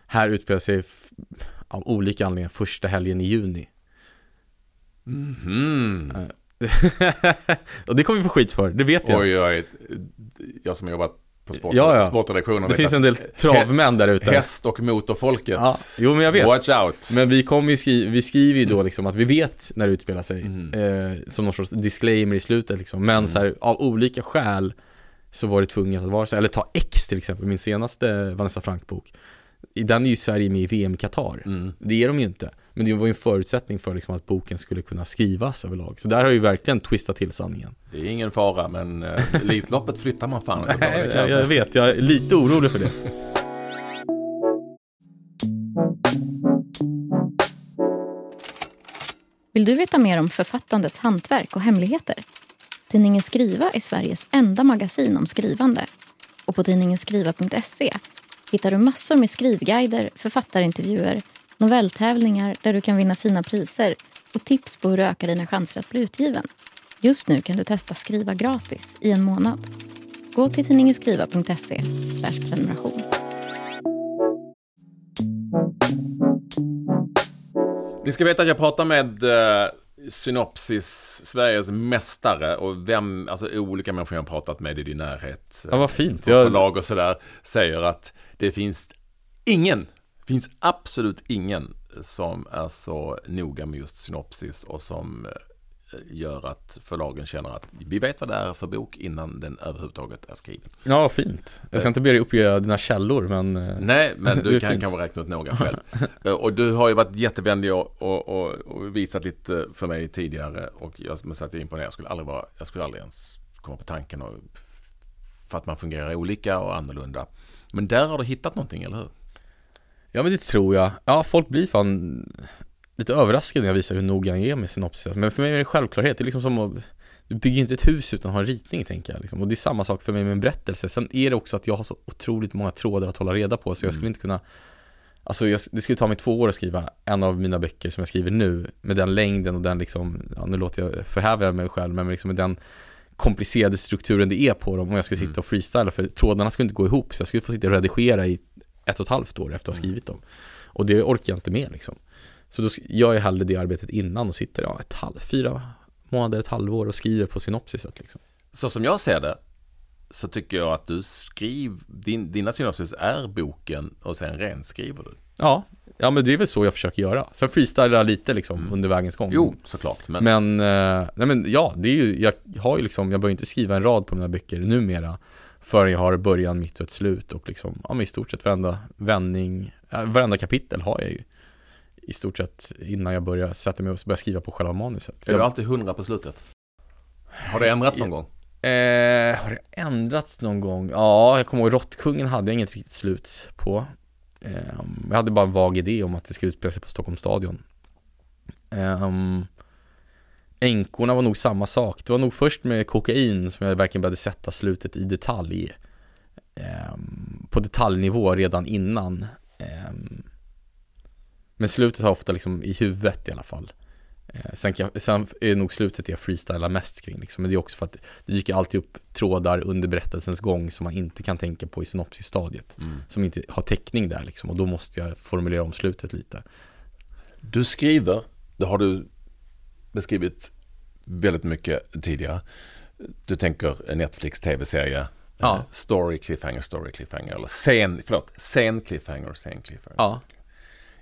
Mm. Här utspelar sig av olika anledningar första helgen i juni. Mm -hmm. och det kommer vi få skit för, det vet jag. Oj, oj, jag som har jobbat på sport, ja, ja. sportredaktionen. Det finns en del travmän där ute. Häst och motorfolket. Ja, jo men jag vet. Watch out. Men vi kommer ju skriva, vi skriver ju då liksom att vi vet när det utspelar sig. Mm. Eh, som någon sorts disclaimer i slutet liksom. Men mm. så här, av olika skäl så var det tvunget att vara så. Eller ta X till exempel, min senaste Vanessa Frank-bok den är ju Sverige med i VM Qatar. Mm. Det är de ju inte. Men det var ju en förutsättning för liksom att boken skulle kunna skrivas överlag. Så där har ju verkligen twistat till sanningen. Det är ingen fara, men uh, Elitloppet flyttar man fan inte Nej, jag, jag vet, jag är lite orolig för det. Vill du veta mer om författandets hantverk och hemligheter? Tidningen Skriva är Sveriges enda magasin om skrivande. Och på tidningenskriva.se hittar du massor med skrivguider, författarintervjuer, novelltävlingar där du kan vinna fina priser och tips på hur du ökar dina chanser att bli utgiven. Just nu kan du testa skriva gratis i en månad. Gå till tidningenskriva.se prenumeration. Ni ska veta att jag pratar med eh, Synopsis, Sveriges mästare och vem, alltså olika människor jag har pratat med i din närhet. Ja, vad fint. jag... förlag och sådär, säger att det finns ingen, finns absolut ingen som är så noga med just synopsis och som gör att förlagen känner att vi vet vad det är för bok innan den överhuvudtaget är skriven. Ja, fint. Jag ska inte be dig uppge dina källor, men eh, Nej, men du kan kanske räkna ut några själv. Eh, och du har ju varit jättevänlig och, och, och, och, visat lite för mig tidigare och jag måste säga att jag är imponerad. Jag skulle aldrig, vara, jag skulle aldrig ens komma på tanken och, för att man fungerar olika och annorlunda. Men där har du hittat någonting, eller hur? Ja men det tror jag. Ja, folk blir fan lite överraskad när jag visar hur noga han är med synopsis. Men för mig är det självklarhet. Det är liksom som att du bygger inte ett hus utan att ha en ritning tänker jag. Liksom. Och det är samma sak för mig med en berättelse. Sen är det också att jag har så otroligt många trådar att hålla reda på. Så jag skulle mm. inte kunna Alltså jag, det skulle ta mig två år att skriva en av mina böcker som jag skriver nu med den längden och den liksom, ja, nu låter jag förhäva mig själv men liksom med den komplicerade strukturen det är på dem om jag skulle sitta mm. och freestyla för trådarna skulle inte gå ihop så jag skulle få sitta och redigera i ett och ett halvt år efter att ha mm. skrivit dem. Och det orkar jag inte med liksom. Så då gör jag hellre det arbetet innan och sitter ja, ett halv, fyra månader, ett halvår och skriver på synopsiset liksom. Så som jag ser det så tycker jag att du skriver, din, dina synopsis är boken och sen renskriver du. Ja, ja men det är väl så jag försöker göra. Sen freestylar jag lite liksom mm. under vägens gång. Jo, såklart. Men, men, eh, nej men ja, det är ju, jag har ju liksom, jag behöver inte skriva en rad på mina böcker numera förrän jag har början, mitt och ett slut och liksom, ja men i stort sett varenda vändning, varenda kapitel har jag ju i stort sett innan jag började sätta mig och börja skriva på själva manuset. Är du alltid hundra på slutet? Har det ändrats någon gång? Eh, har det ändrats någon gång? Ja, jag kommer ihåg Råttkungen hade jag inget riktigt slut på. Eh, jag hade bara en vag idé om att det skulle utspela sig på Stockholms stadion. Eh, Änkorna var nog samma sak. Det var nog först med kokain som jag verkligen började sätta slutet i detalj. Eh, på detaljnivå redan innan. Men slutet har ofta liksom i huvudet i alla fall. Eh, sen, kan, sen är nog slutet det jag freestylar mest kring liksom. Men det är också för att det dyker alltid upp trådar under berättelsens gång som man inte kan tänka på i synopsisstadiet. Mm. Som inte har täckning där liksom. Och då måste jag formulera om slutet lite. Du skriver, det har du beskrivit väldigt mycket tidigare. Du tänker Netflix tv-serie. Ja. Eh, Story, cliffhanger, story, cliffhanger. Eller scen, förlåt, scen, cliffhanger, scen, cliffhanger. Ja.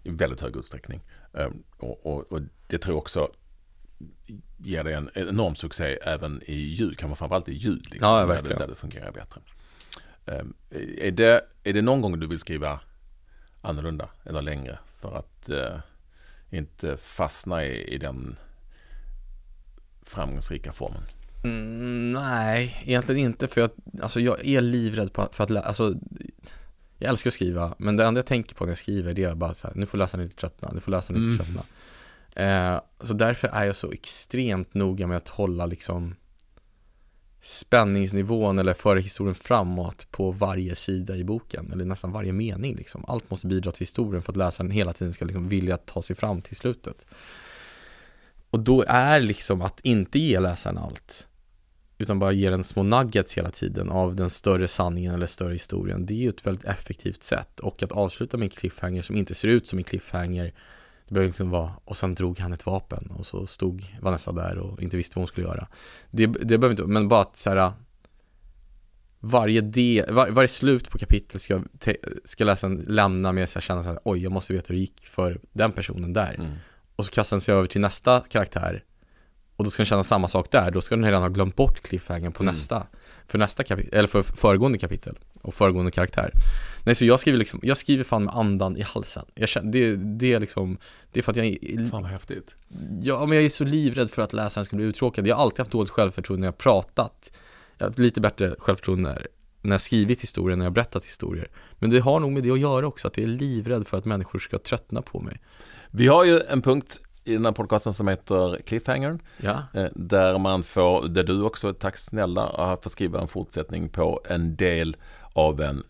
I väldigt hög utsträckning. Um, och, och, och det tror jag också ger dig en enorm succé även i ljud, kanske framförallt i ljud. Liksom, Ja, där, det, där det fungerar bättre. Um, är, det, är det någon gång du vill skriva annorlunda eller längre för att eh, inte fastna i, i den framgångsrika formen? Mm, nej, egentligen inte för jag, alltså jag är livrädd på, för att, alltså jag älskar att skriva, men det enda jag tänker på när jag skriver det är bara så här, nu får läsaren inte tröttna, nu får läsaren Mm. inte tröttna. Eh, så därför är jag så extremt noga med att hålla liksom spänningsnivån eller föra historien framåt på varje sida i boken, eller nästan varje mening liksom. Allt måste bidra till historien för att läsaren hela tiden ska liksom vilja ta sig fram till slutet. Och då är liksom att inte ge läsaren allt, utan bara ge den små nuggets hela tiden av den större sanningen eller större historien. Det är ju ett väldigt effektivt sätt. Och att avsluta med en cliffhanger som inte ser ut som en cliffhanger, det behöver liksom vara, och sen drog han ett vapen och så stod Vanessa där och inte visste vad hon skulle göra. Det, det behöver inte, men bara att så här, varje, del, var, varje slut på kapitel ska, te, ska läsaren lämna med sig att känna så här, oj, jag måste veta hur det gick för den personen där. Mm. Och så kastar den sig över till nästa karaktär och då ska den känna samma sak där, då ska den redan ha glömt bort cliffhangern på Mm. nästa För nästa kapitel, eller för föregående kapitel och föregående karaktär. Nej så jag skriver liksom, jag skriver fan med andan i halsen. Jag känner, det, det är liksom, det är för att jag Fan vad häftigt. Ja men jag är så livrädd för att läsaren ska bli uttråkad. Jag har alltid haft dåligt självförtroende när jag pratat. Jag har haft lite bättre självförtroende när, när jag skrivit historier, när jag berättat historier. Men det har nog med det att göra också, att jag är livrädd för att människor ska tröttna på mig. Vi har ju en punkt i den här podcasten som heter Cliffhanger. Ja, Eh, Där man får, där du också, tack snälla, får skriva en fortsättning på en del av en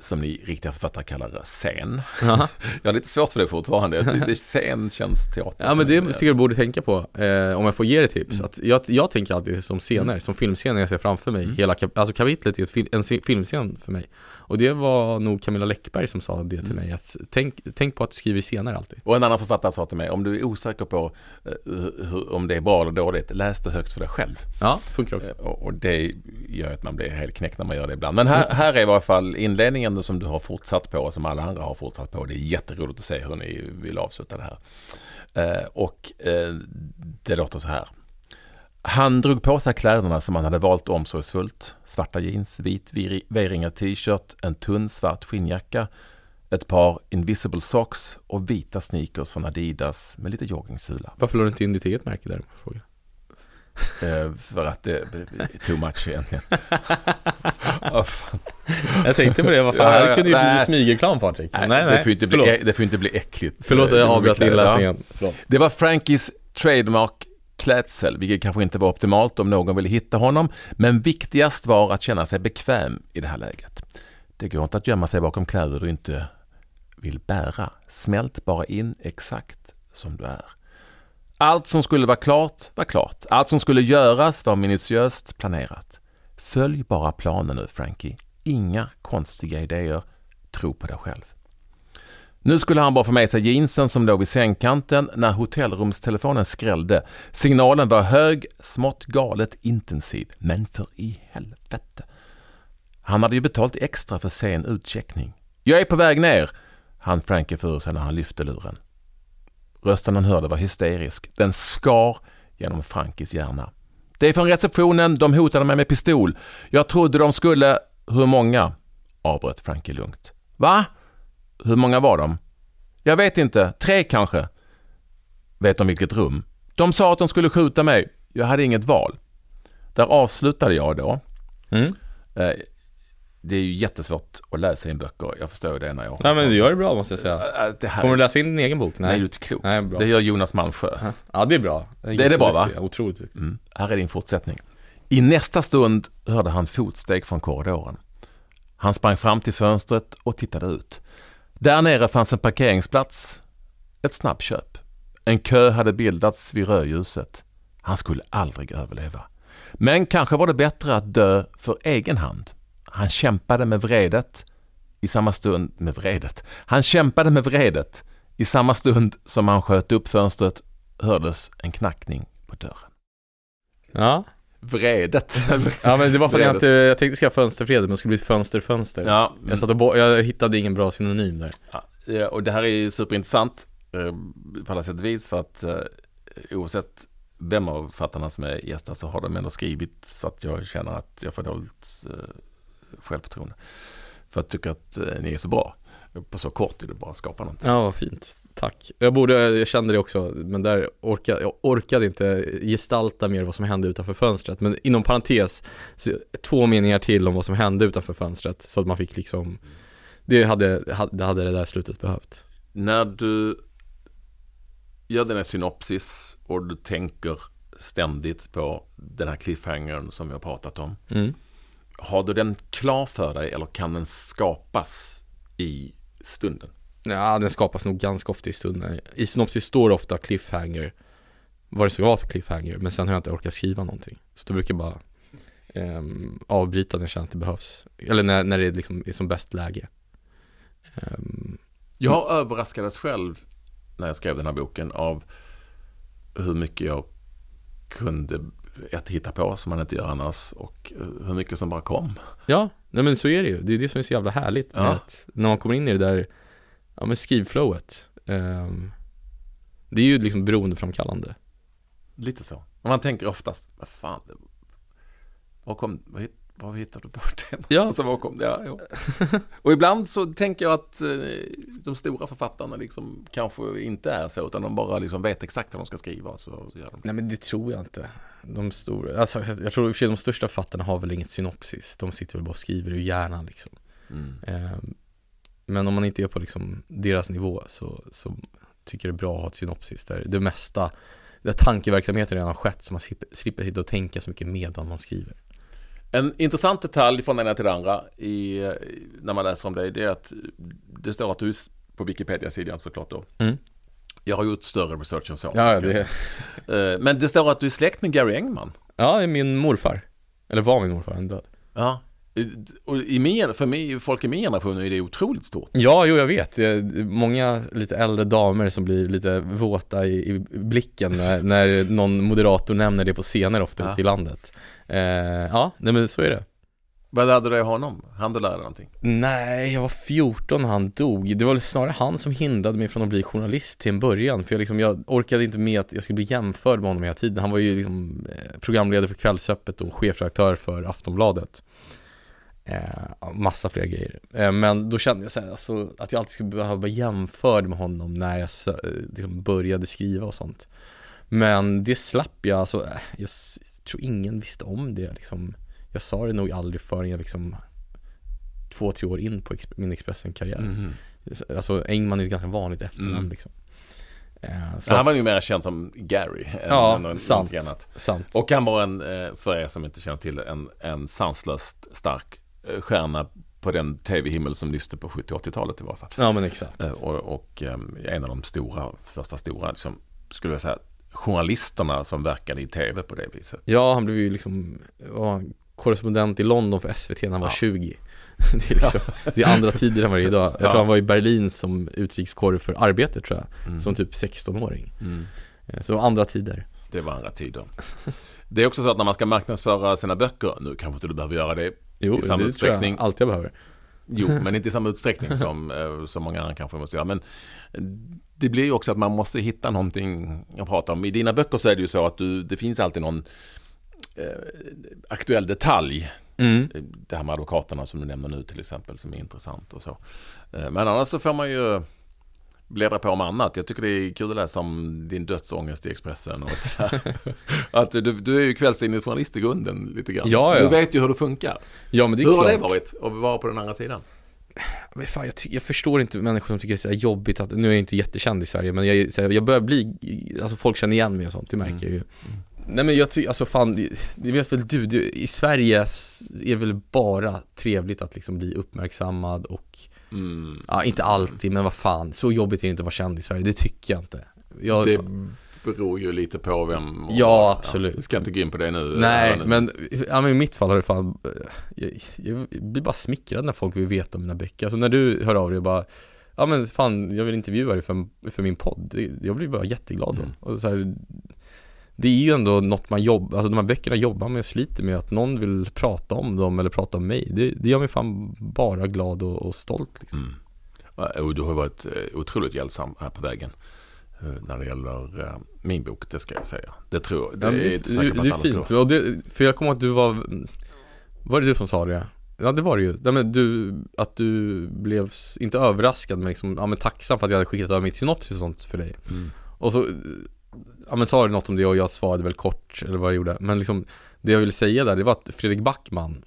som ni riktiga författare kallar det, scen. ja. Jag har lite svårt för det fortfarande. Scen känns teater. Ja men det tycker jag du borde tänka på, eh, om jag får ge dig tips. Mm. Att jag, jag tänker alltid som scener, som filmscener jag ser framför mig. Mm. Hela alltså kapitlet är ett en filmscen för mig. Och det var nog Camilla Läckberg som sa det till Mm. mig, att tänk, tänk på att du skriver scener alltid. Och en annan författare sa till mig, om du är osäker på eh, hur, om det är bra eller dåligt, läs det högt för dig själv. Ja, funkar också. Eh, Och, och det gör att man blir helt knäckt när man gör det ibland. Men här, här är i varje fall inledningen som du har fortsatt på och som alla andra har fortsatt på. Det är jätteroligt att se hur ni vill avsluta det här. Eh, och det låter så här. Han drog på sig kläderna som han hade valt omsorgsfullt. Svarta jeans, vit V-ringad t-shirt, en tunn svart skinnjacka, ett par invisible socks och vita sneakers från Adidas med lite joggingsula. Varför la du inte in ditt eget märke där? Fråga. Eh, för att det är too much egentligen. Åh, fan. Jag tänkte på det, vad fan, Ja, ja, det kunde ju nej. bli smygreklam Patrik. Nej, det, får inte bli, det får inte bli äckligt. Förlåt Det jag avbröt. Ja. inläsningen. Förlåt. Det var Frankies trademark klädsel, vilket kanske inte var optimalt om någon ville hitta honom. Men viktigast var att känna sig bekväm i det här läget. Det går inte att gömma sig bakom kläder du inte vill bära. Smält bara in exakt som du är. Allt som skulle vara klart var klart. Allt som skulle göras var minutiöst planerat. Följ bara planen nu Frankie. Inga konstiga idéer. Tro på dig själv. Nu skulle han bara få med sig jeansen som låg vid sängkanten när hotellrumstelefonen skrällde. Signalen var hög, smått galet intensiv. Men för i helvete. Han hade ju betalt extra för sen utcheckning. Jag är på väg ner, han Frankie för sig när han lyfte luren. Rösten han hörde var hysterisk. Den skar genom Frankies hjärna. Det är från receptionen, de hotade mig med pistol. Jag trodde de skulle... Hur många? avbröt Frankie lugnt. Va? Hur många var de? Jag vet inte, tre kanske. Vet de vilket rum? De sa att de skulle skjuta mig. Jag hade inget val. Där avslutade jag då. Mm. Eh, Det är ju jättesvårt att läsa in böcker. Jag förstår det när jag... Nej men du gör det bra måste jag säga. Eh, Det här... Kommer du läsa in din egen bok? Nej, du är Nej. inte klok. Nej, bra. Det gör Jonas Malmsjö. Ja, det är bra. Det är det bra, va? Otroligt viktigt. Mm. Här är din fortsättning. I nästa stund hörde han fotsteg från korridoren. Han sprang fram till fönstret och tittade ut. Där nere fanns en parkeringsplats. Ett snabbköp. En kö hade bildats vid rödljuset. Han skulle aldrig överleva. Men kanske var det bättre att dö för egen hand. Han kämpade med vredet i samma stund med vredet. Han kämpade med vredet. I samma stund som han sköt upp fönstret hördes en knackning på dörren. Ja. Vredet. ja, men det var för att jag inte, jag tänkte skriva fönsterfred, men det skulle bli fönster, fönster. Ja, mm. Jag, satt och jag hittade ingen bra synonym där. Ja, och det här är ju superintressant eh, på alla sätt och vis för att eh, oavsett vem av författarna som är gäster så har de ändå skrivit så att jag känner att jag får dåligt eh, självförtroende. För att jag tycker att ni är så bra. På så kort tid att bara skapa någonting. Ja, vad fint. Tack. Jag borde, jag kände det också, men där orkade, jag orkade inte gestalta mer vad som hände utanför fönstret. Men inom parentes, två meningar till om vad som hände utanför fönstret. Så att man fick liksom, det hade, det hade det där slutet behövt. När du gör den här synopsis och du tänker ständigt på den här cliffhangern som har pratat om. Mm. Har du den klar för dig eller kan den skapas i stunden? Ja, den skapas nog ganska ofta i stunden. I synopsis står det ofta cliffhanger, vad det ska vara för cliffhanger, men sen har jag inte orkat skriva någonting. Så då brukar jag bara ehm, avbryta när jag känner att det behövs. Eller när, när det liksom är som bäst läge. Ehm, Jag överraskades själv när jag skrev den här boken av hur mycket jag kunde att hitta på som man inte gör annars och hur mycket som bara kom. ja, nej men så är det ju. Det är det som är så jävla härligt Ja. att när man kommer in i det där, ja men skrivflowet. ehm, det är ju liksom beroendeframkallande. Lite så. Och man tänker oftast, vad fan, var, kom, vad, hit, var hittade du på det? Ja. Alltså, var kom det? Ja, jo. Och ibland så tänker jag att eh, de stora författarna liksom kanske inte är så, utan de bara liksom vet exakt vad de ska skriva. Så, så gör de. Nej men det tror jag inte. De stora, alltså jag tror i och för sig de största författarna har väl inget synopsis. De sitter väl bara och skriver ur hjärnan liksom. Mm. Ehm, Men om man inte är på liksom deras nivå så, så tycker jag det är bra att ha ett synopsis där det mesta, där tankeverksamheten redan har skett så man slipper, sitta och tänka så mycket medan man skriver. En intressant detalj från den ena till den andra i, när man läser om dig, det är att det står att du är på Wikipedia-sidan såklart då. Mm. Jag har gjort större research än så. Ja, det. Eh, Men det står att du är släkt med Gary Engman. ja, min morfar. Eller var min morfar, han död. Ja. Och i min, för mig, folk i min generation är det otroligt stort. Ja, jo jag vet. Många lite äldre damer som blir lite våta i, i blicken när, när någon moderator nämner det på scener ofta Ja. ute i landet. Eh, ja, nej men så är det. Vad lärde du dig honom? Han du lära någonting? Nej, jag var 14 när han dog. Det var snarare han som hindrade mig från att bli journalist till en början. För jag, liksom, jag orkade inte med att jag skulle bli jämförd med honom hela tiden. Han var ju liksom, eh, programledare för Kvällsöppet och chefredaktör för Aftonbladet. Eh, massa fler grejer. Eh, men då kände jag så här, alltså, att jag alltid skulle behöva bli jämförd med honom när jag eh, liksom började skriva och sånt. Men det slapp jag, alltså, eh, jag tror ingen visste om det liksom. Jag sa det nog aldrig förrän jag liksom två, tre år in på Ex- min Expressen-karriär. Mhm. Alltså Engman är ju ett ganska vanligt efternamn Mm. liksom. Eh, så han var ju mer känd som Gary. än- Ja, än någon- sant. annat. sant. Och han var en, eh, för er som inte känner till en, en sanslöst stark eh, stjärna på den tv-himmel som lyste på 70 80-talet i varje fall. ja men exakt. Eh, Och, och ehm, en av de stora, första stora, liksom, skulle jag säga, journalisterna som verkade i tv på det viset. Ja, han blev ju liksom var korrespondent i London för SVT när han var Ja. 20. Det är, liksom, det är andra tider än vad det är idag. Jag Ja. tror han var i Berlin som utrikeskorre för Arbetet tror jag, Mm. som typ 16-åring. Mm. Eh, Så det var andra tider. Det var andra tider. Det är också så att när man ska marknadsföra sina böcker, nu kanske inte du behöver göra det, Jo, I samma det tror utsträckning. jag allt jag behöver. jo, men inte i samma utsträckning som, eh, som många andra kanske måste göra. Men eh, det blir ju också att man måste hitta någonting att prata om. I dina böcker så är det ju så att du, det finns alltid någon eh, aktuell detalj Mm. det här med advokaterna som du nämner nu till exempel som är intressant och så. Eh, Men annars så får man ju bläddra på om annat. Jag tycker det är kul att läsa om din dödsångest i Expressen och så här. Att du, du är ju kvällstidningsjournalist i grunden lite grann. Ja, ja. Du vet ju hur det funkar. Ja men det är Hur har klart. det varit att vara på den andra sidan? Men fan, jag, jag förstår inte människor som tycker det är jobbigt att, nu är jag inte jättekänd i Sverige men jag, här, jag börjar bli, alltså folk känner igen mig och sånt, det märker Mm. jag ju Nej men jag tycker, alltså fan, det, det vet väl du, det, i Sverige är det väl bara trevligt att liksom bli uppmärksammad och Mm. Ja, inte alltid, men vad fan, så jobbigt är det inte att vara känd i Sverige, det tycker jag inte jag, Det beror ju lite på vem och- Ja, absolut. vi ska inte gå in på det nu. Nej, nu. men, ja, men i mitt fall har det fan jag, jag blir bara smickrad när folk vill veta om mina böcker Alltså när du hör av dig och bara Ja men fan, jag vill intervjua dig för, för min podd Jag blir bara jätteglad då Mm. och så här, Det är ju ändå något man jobbar, alltså de här böckerna jobbar med och sliter med Att någon vill prata om dem eller prata om mig Det, det gör mig fan bara glad och, och stolt liksom. Mm. Och du har varit eh, otroligt hjälpsam här på vägen. eh, När det gäller eh, min bok, det ska jag säga. Det tror jag. Det Ja, men är det, det, det, är fint, tror. och det, för jag kommer att du var Var det du som sa det? Ja det var det ju, ja, men du, att du blev, inte överraskad men liksom, ja men tacksam för att jag hade skickat över mitt synopsis och sånt för dig Mm. Och så, ja men sa du något om det och jag svarade väl kort eller vad jag gjorde Men liksom, det jag ville säga där det var att Fredrik Backman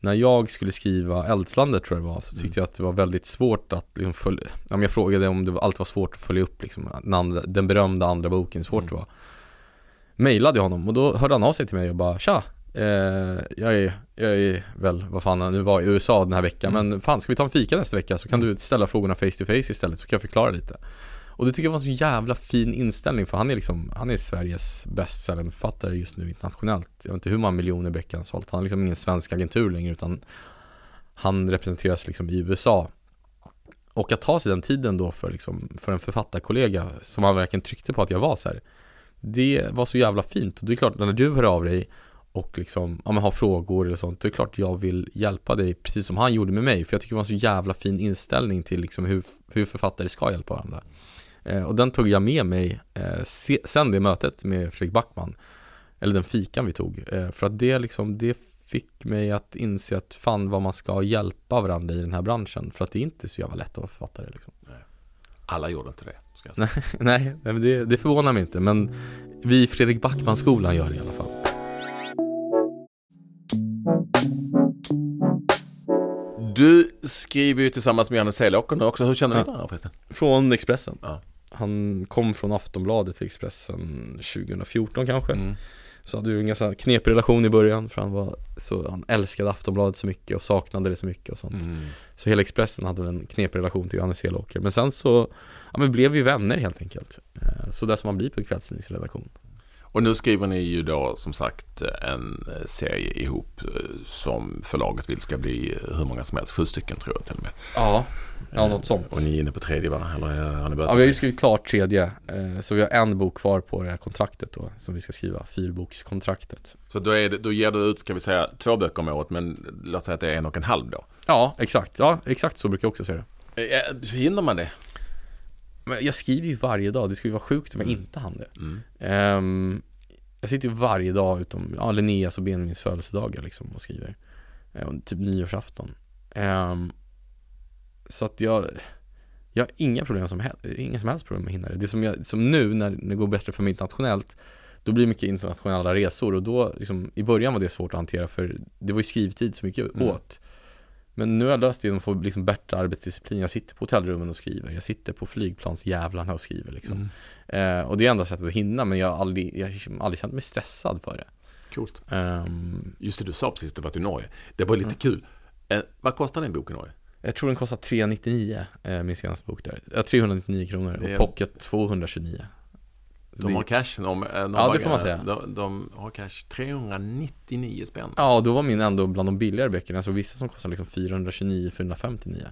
När jag skulle skriva Eldslandet tror jag det var, så tyckte jag att det var väldigt svårt att liksom följa Ja men jag frågade om det var, alltid var svårt att följa upp liksom, den, andra, den berömda andra boken, svårt Mm. det var Mailade jag honom och då hörde han av sig till mig och bara Tja! Eh, jag, är, jag är väl, vad fan han nu var, i USA den här veckan Mm. Men fan, ska vi ta en fika nästa vecka så kan du ställa frågorna face to face istället så kan jag förklara lite och det tycker jag var en så jävla fin inställning för han är liksom, han är Sveriges bästsäljande författare just nu internationellt Jag vet inte hur många miljoner böcker han sålt, han har liksom ingen svensk agentur längre utan Han representeras liksom i USA Och att ta sig den tiden då för, liksom, för en författarkollega som han verkligen tryckte på att jag var så här. Det var så jävla fint och det är klart när du hör av dig och liksom, ja men har frågor eller sånt, det är klart jag vill hjälpa dig precis som han gjorde med mig för jag tycker det var en så jävla fin inställning till liksom hur, hur författare ska hjälpa varandra. Eh, och den tog jag med mig eh, se, sen det mötet med Fredrik Backman, eller den fikan vi tog, eh, för att det liksom, det fick mig att inse att fan vad man ska hjälpa varandra i den här branschen för att det är inte så jävla lätt att vara författare liksom. Alla gjorde inte det. Ska jag säga. Nej, det, det förvånar mig inte men vi i Fredrik Backman-skolan gör det i alla fall. Du skriver ju tillsammans med Janne Selåker nu också. Hur känner ni Ja. varandra förresten? Från Expressen. Ja. Han kom från Aftonbladet till Expressen 2014 kanske. Mm. Så hade ju en ganska knepig relation i början för han var så, han älskade Aftonbladet så mycket och saknade det så mycket och sånt. Mm. Så hela Expressen hade en knepig relation till Johannes Selåker. Men sen så, ja men blev vi vänner helt enkelt. Eh, Så där som man blir på en kvällstidningsredaktion. Och nu skriver ni ju då som sagt en eh, serie ihop eh, som förlaget vill ska bli eh, hur många som helst. Sju stycken tror jag till och med. Ja, ja något sånt. Och ni är inne på tredje va? Eller eh, har ni börjat? Ja, vi har ju skrivit klart tredje, eh, så vi har en bok kvar på det här kontraktet då, som vi ska skriva, fyrbokskontraktet. Så då, är det, då ger du ut, ska vi säga, två böcker om året men låt säga att det är en och en halv då. Ja, exakt. Ja, exakt så brukar jag också säga det. Eh, hinner man det? Men jag skriver ju varje dag, det skulle vara sjukt om jag Mm. inte hann det. Ehm, jag sitter ju varje dag utom ja, Linneas och Benjamins födelsedagar liksom och skriver. Och typ nyårsafton. Ehm, så att jag, jag har inga problem som helst, inga som helst problem med att hinna det. Det som, jag, som nu när det går bättre för mig internationellt, då blir det mycket internationella resor och då, liksom, i början var det svårt att hantera för det var ju skrivtid så mycket Mm. åt. Men nu har jag löst det genom att få liksom bättre arbetsdisciplin. Jag sitter på hotellrummen och skriver. Jag sitter på flygplansjävlarna och skriver liksom. Mm. Eh, och det är enda sättet att hinna men jag har aldrig, jag har aldrig känt mig stressad för det. Coolt. Ehm, Just det, du sa precis att du varit i Norge. Det var lite kul. Eh, vad kostar din bok i Norge? jag tror den kostar 399, eh, min senaste bok där. Ja, 399 kronor och pocket 229. De har cash. De, de Ja, har, det får man säga. De, de har cash 399 spänn. Ja, då var min ändå bland de billigare böckerna. Jag såg vissa som kostar liksom 429, 459.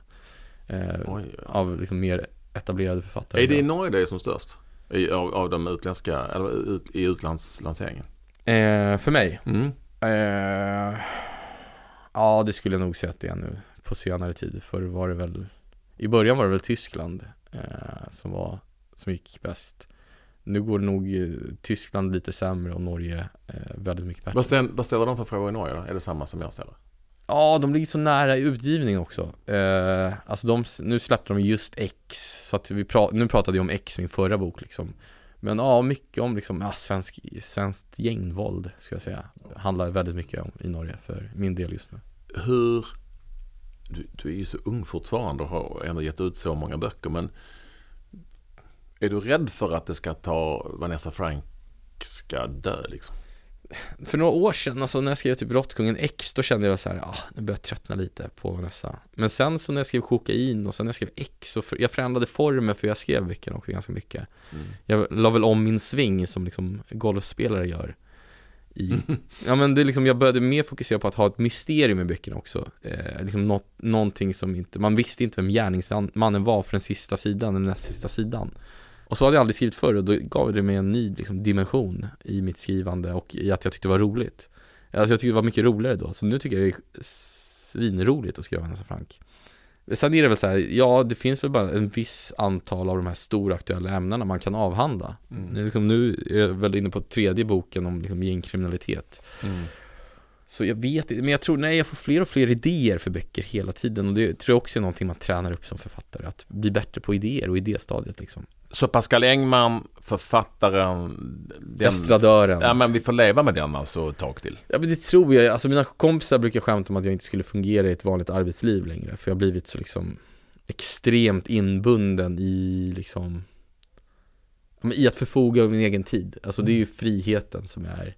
Eh, Oj, oj. av liksom mer etablerade författare. Är det i Norge det är som störst? I, av, av de utländska, eller ut, i utlandslanseringen? eh, för mig? Mm. Eh, ja, det skulle jag nog säga att det är nu på senare tid. För var det väl I början var det väl Tyskland eh, som var som gick bäst. Nu går nog eh, Tyskland lite sämre och Norge eh, väldigt mycket bättre. Vad, ställ, vad ställer de för frågor i Norge då? Är det samma som jag ställer? Ja, de ligger så nära i utgivning också. Eh, alltså de, nu släppte de just X, så att vi pra, nu pratade jag om X, min förra bok liksom. Men ja, mycket om liksom, ja, svensk, svenskt gängvåld, ska jag säga. Handlar väldigt mycket om i Norge för min del just nu. Hur, du, du är ju så ung fortfarande och har ändå gett ut så många böcker, men är du rädd för att det ska ta Vanessa Frank ska dö liksom? För några år sedan, alltså när jag skrev typ Råttkungen X, då kände jag så här, ah, nu börjar jag tröttna lite på Vanessa. Men sen så när jag skrev Kokain och sen när jag skrev X, och för, jag förändrade formen för jag skrev böckerna också ganska mycket. Mm. Jag la väl om min sving som liksom golfspelare gör. I, ja men det är liksom, jag började mer fokusera på att ha ett mysterium i böckerna också. Eh, liksom något, någonting som inte, man visste inte vem gärningsmannen var för den sista sidan, den näst sista sidan. Och så hade jag aldrig skrivit förr och då gav det mig en ny liksom, dimension i mitt skrivande och i att jag tyckte det var roligt. Alltså jag tyckte det var mycket roligare då, så nu tycker jag det är svinroligt att skriva Vanessa Frank. Sen är det väl så här, ja det finns väl bara en viss antal av de här stora aktuella ämnena man kan avhandla. Mm. Liksom, nu är jag väl inne på tredje boken om liksom, gängkriminalitet. Mm. Så jag vet inte, men jag tror, nej jag får fler och fler idéer för böcker hela tiden. Och det tror jag också är någonting man tränar upp som författare, att bli bättre på idéer och idéstadiet liksom. Så Pascal Engman, författaren den, Estradören. Ja men vi får leva med den alltså ett tag till. Ja men det tror jag, alltså mina kompisar brukar skämta om att jag inte skulle fungera i ett vanligt arbetsliv längre För jag har blivit så liksom extremt inbunden i liksom I att förfoga över min egen tid. Alltså det är ju mm. friheten som är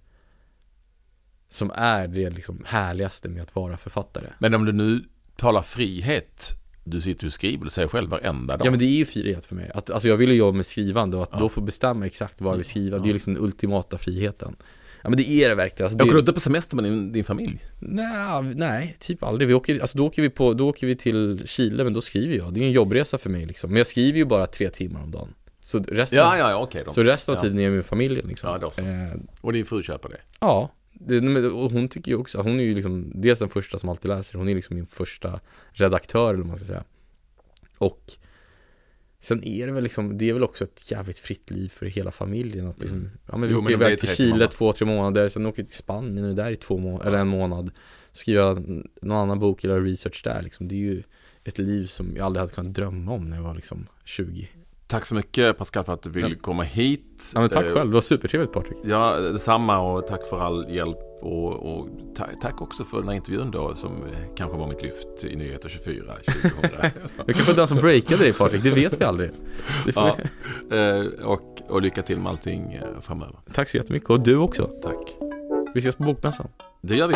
Som är det liksom härligaste med att vara författare Men om du nu talar frihet du sitter och skriver, du säger själv varenda dag. Ja men det är ju frihet för mig. Att, alltså jag vill ju jobba med skrivande och att ja. då få bestämma exakt vad jag vill skriva, ja. det är ju liksom den ultimata friheten. Ja men det är det verkligen. Alltså, åker du inte på semester med din, din familj? Nej, nej, typ aldrig. Vi åker, alltså då åker vi på, då åker vi till Chile, men då skriver jag. Det är ju en jobbresa för mig liksom. Men jag skriver ju bara tre timmar om dagen. Så resten, ja, ja, ja, okay, så resten av tiden är jag med familjen liksom. Ja, då så. Eh, och din fru köper det? Ja, det, och hon tycker ju också, hon är ju liksom dels den första som alltid läser, hon är liksom min första redaktör eller vad man ska säga. Och Sen är det väl liksom, det är väl också ett jävligt fritt liv för hela familjen att liksom, ja men vi jo, åker iväg till Chile två, tre månader, sen åker vi till Spanien och där i två månader, eller en månad. Skriva någon annan bok eller research där liksom, det är ju ett liv som jag aldrig hade kunnat drömma om när jag var liksom 20 Tack så mycket Pascal för att du vill ja. komma hit Ja men tack eh, själv, det var supertrevligt Patrik Ja detsamma och tack för all hjälp och, och tack också för den här intervjun då som kanske var mitt lyft i Nyheter 24 2000. Jag kanske den som breakade dig Patrik, det vet vi aldrig. Ja, eh, och, och lycka till med allting eh, framöver. Tack så jättemycket och du också. Tack. Vi ses på Bokmässan. Det gör vi.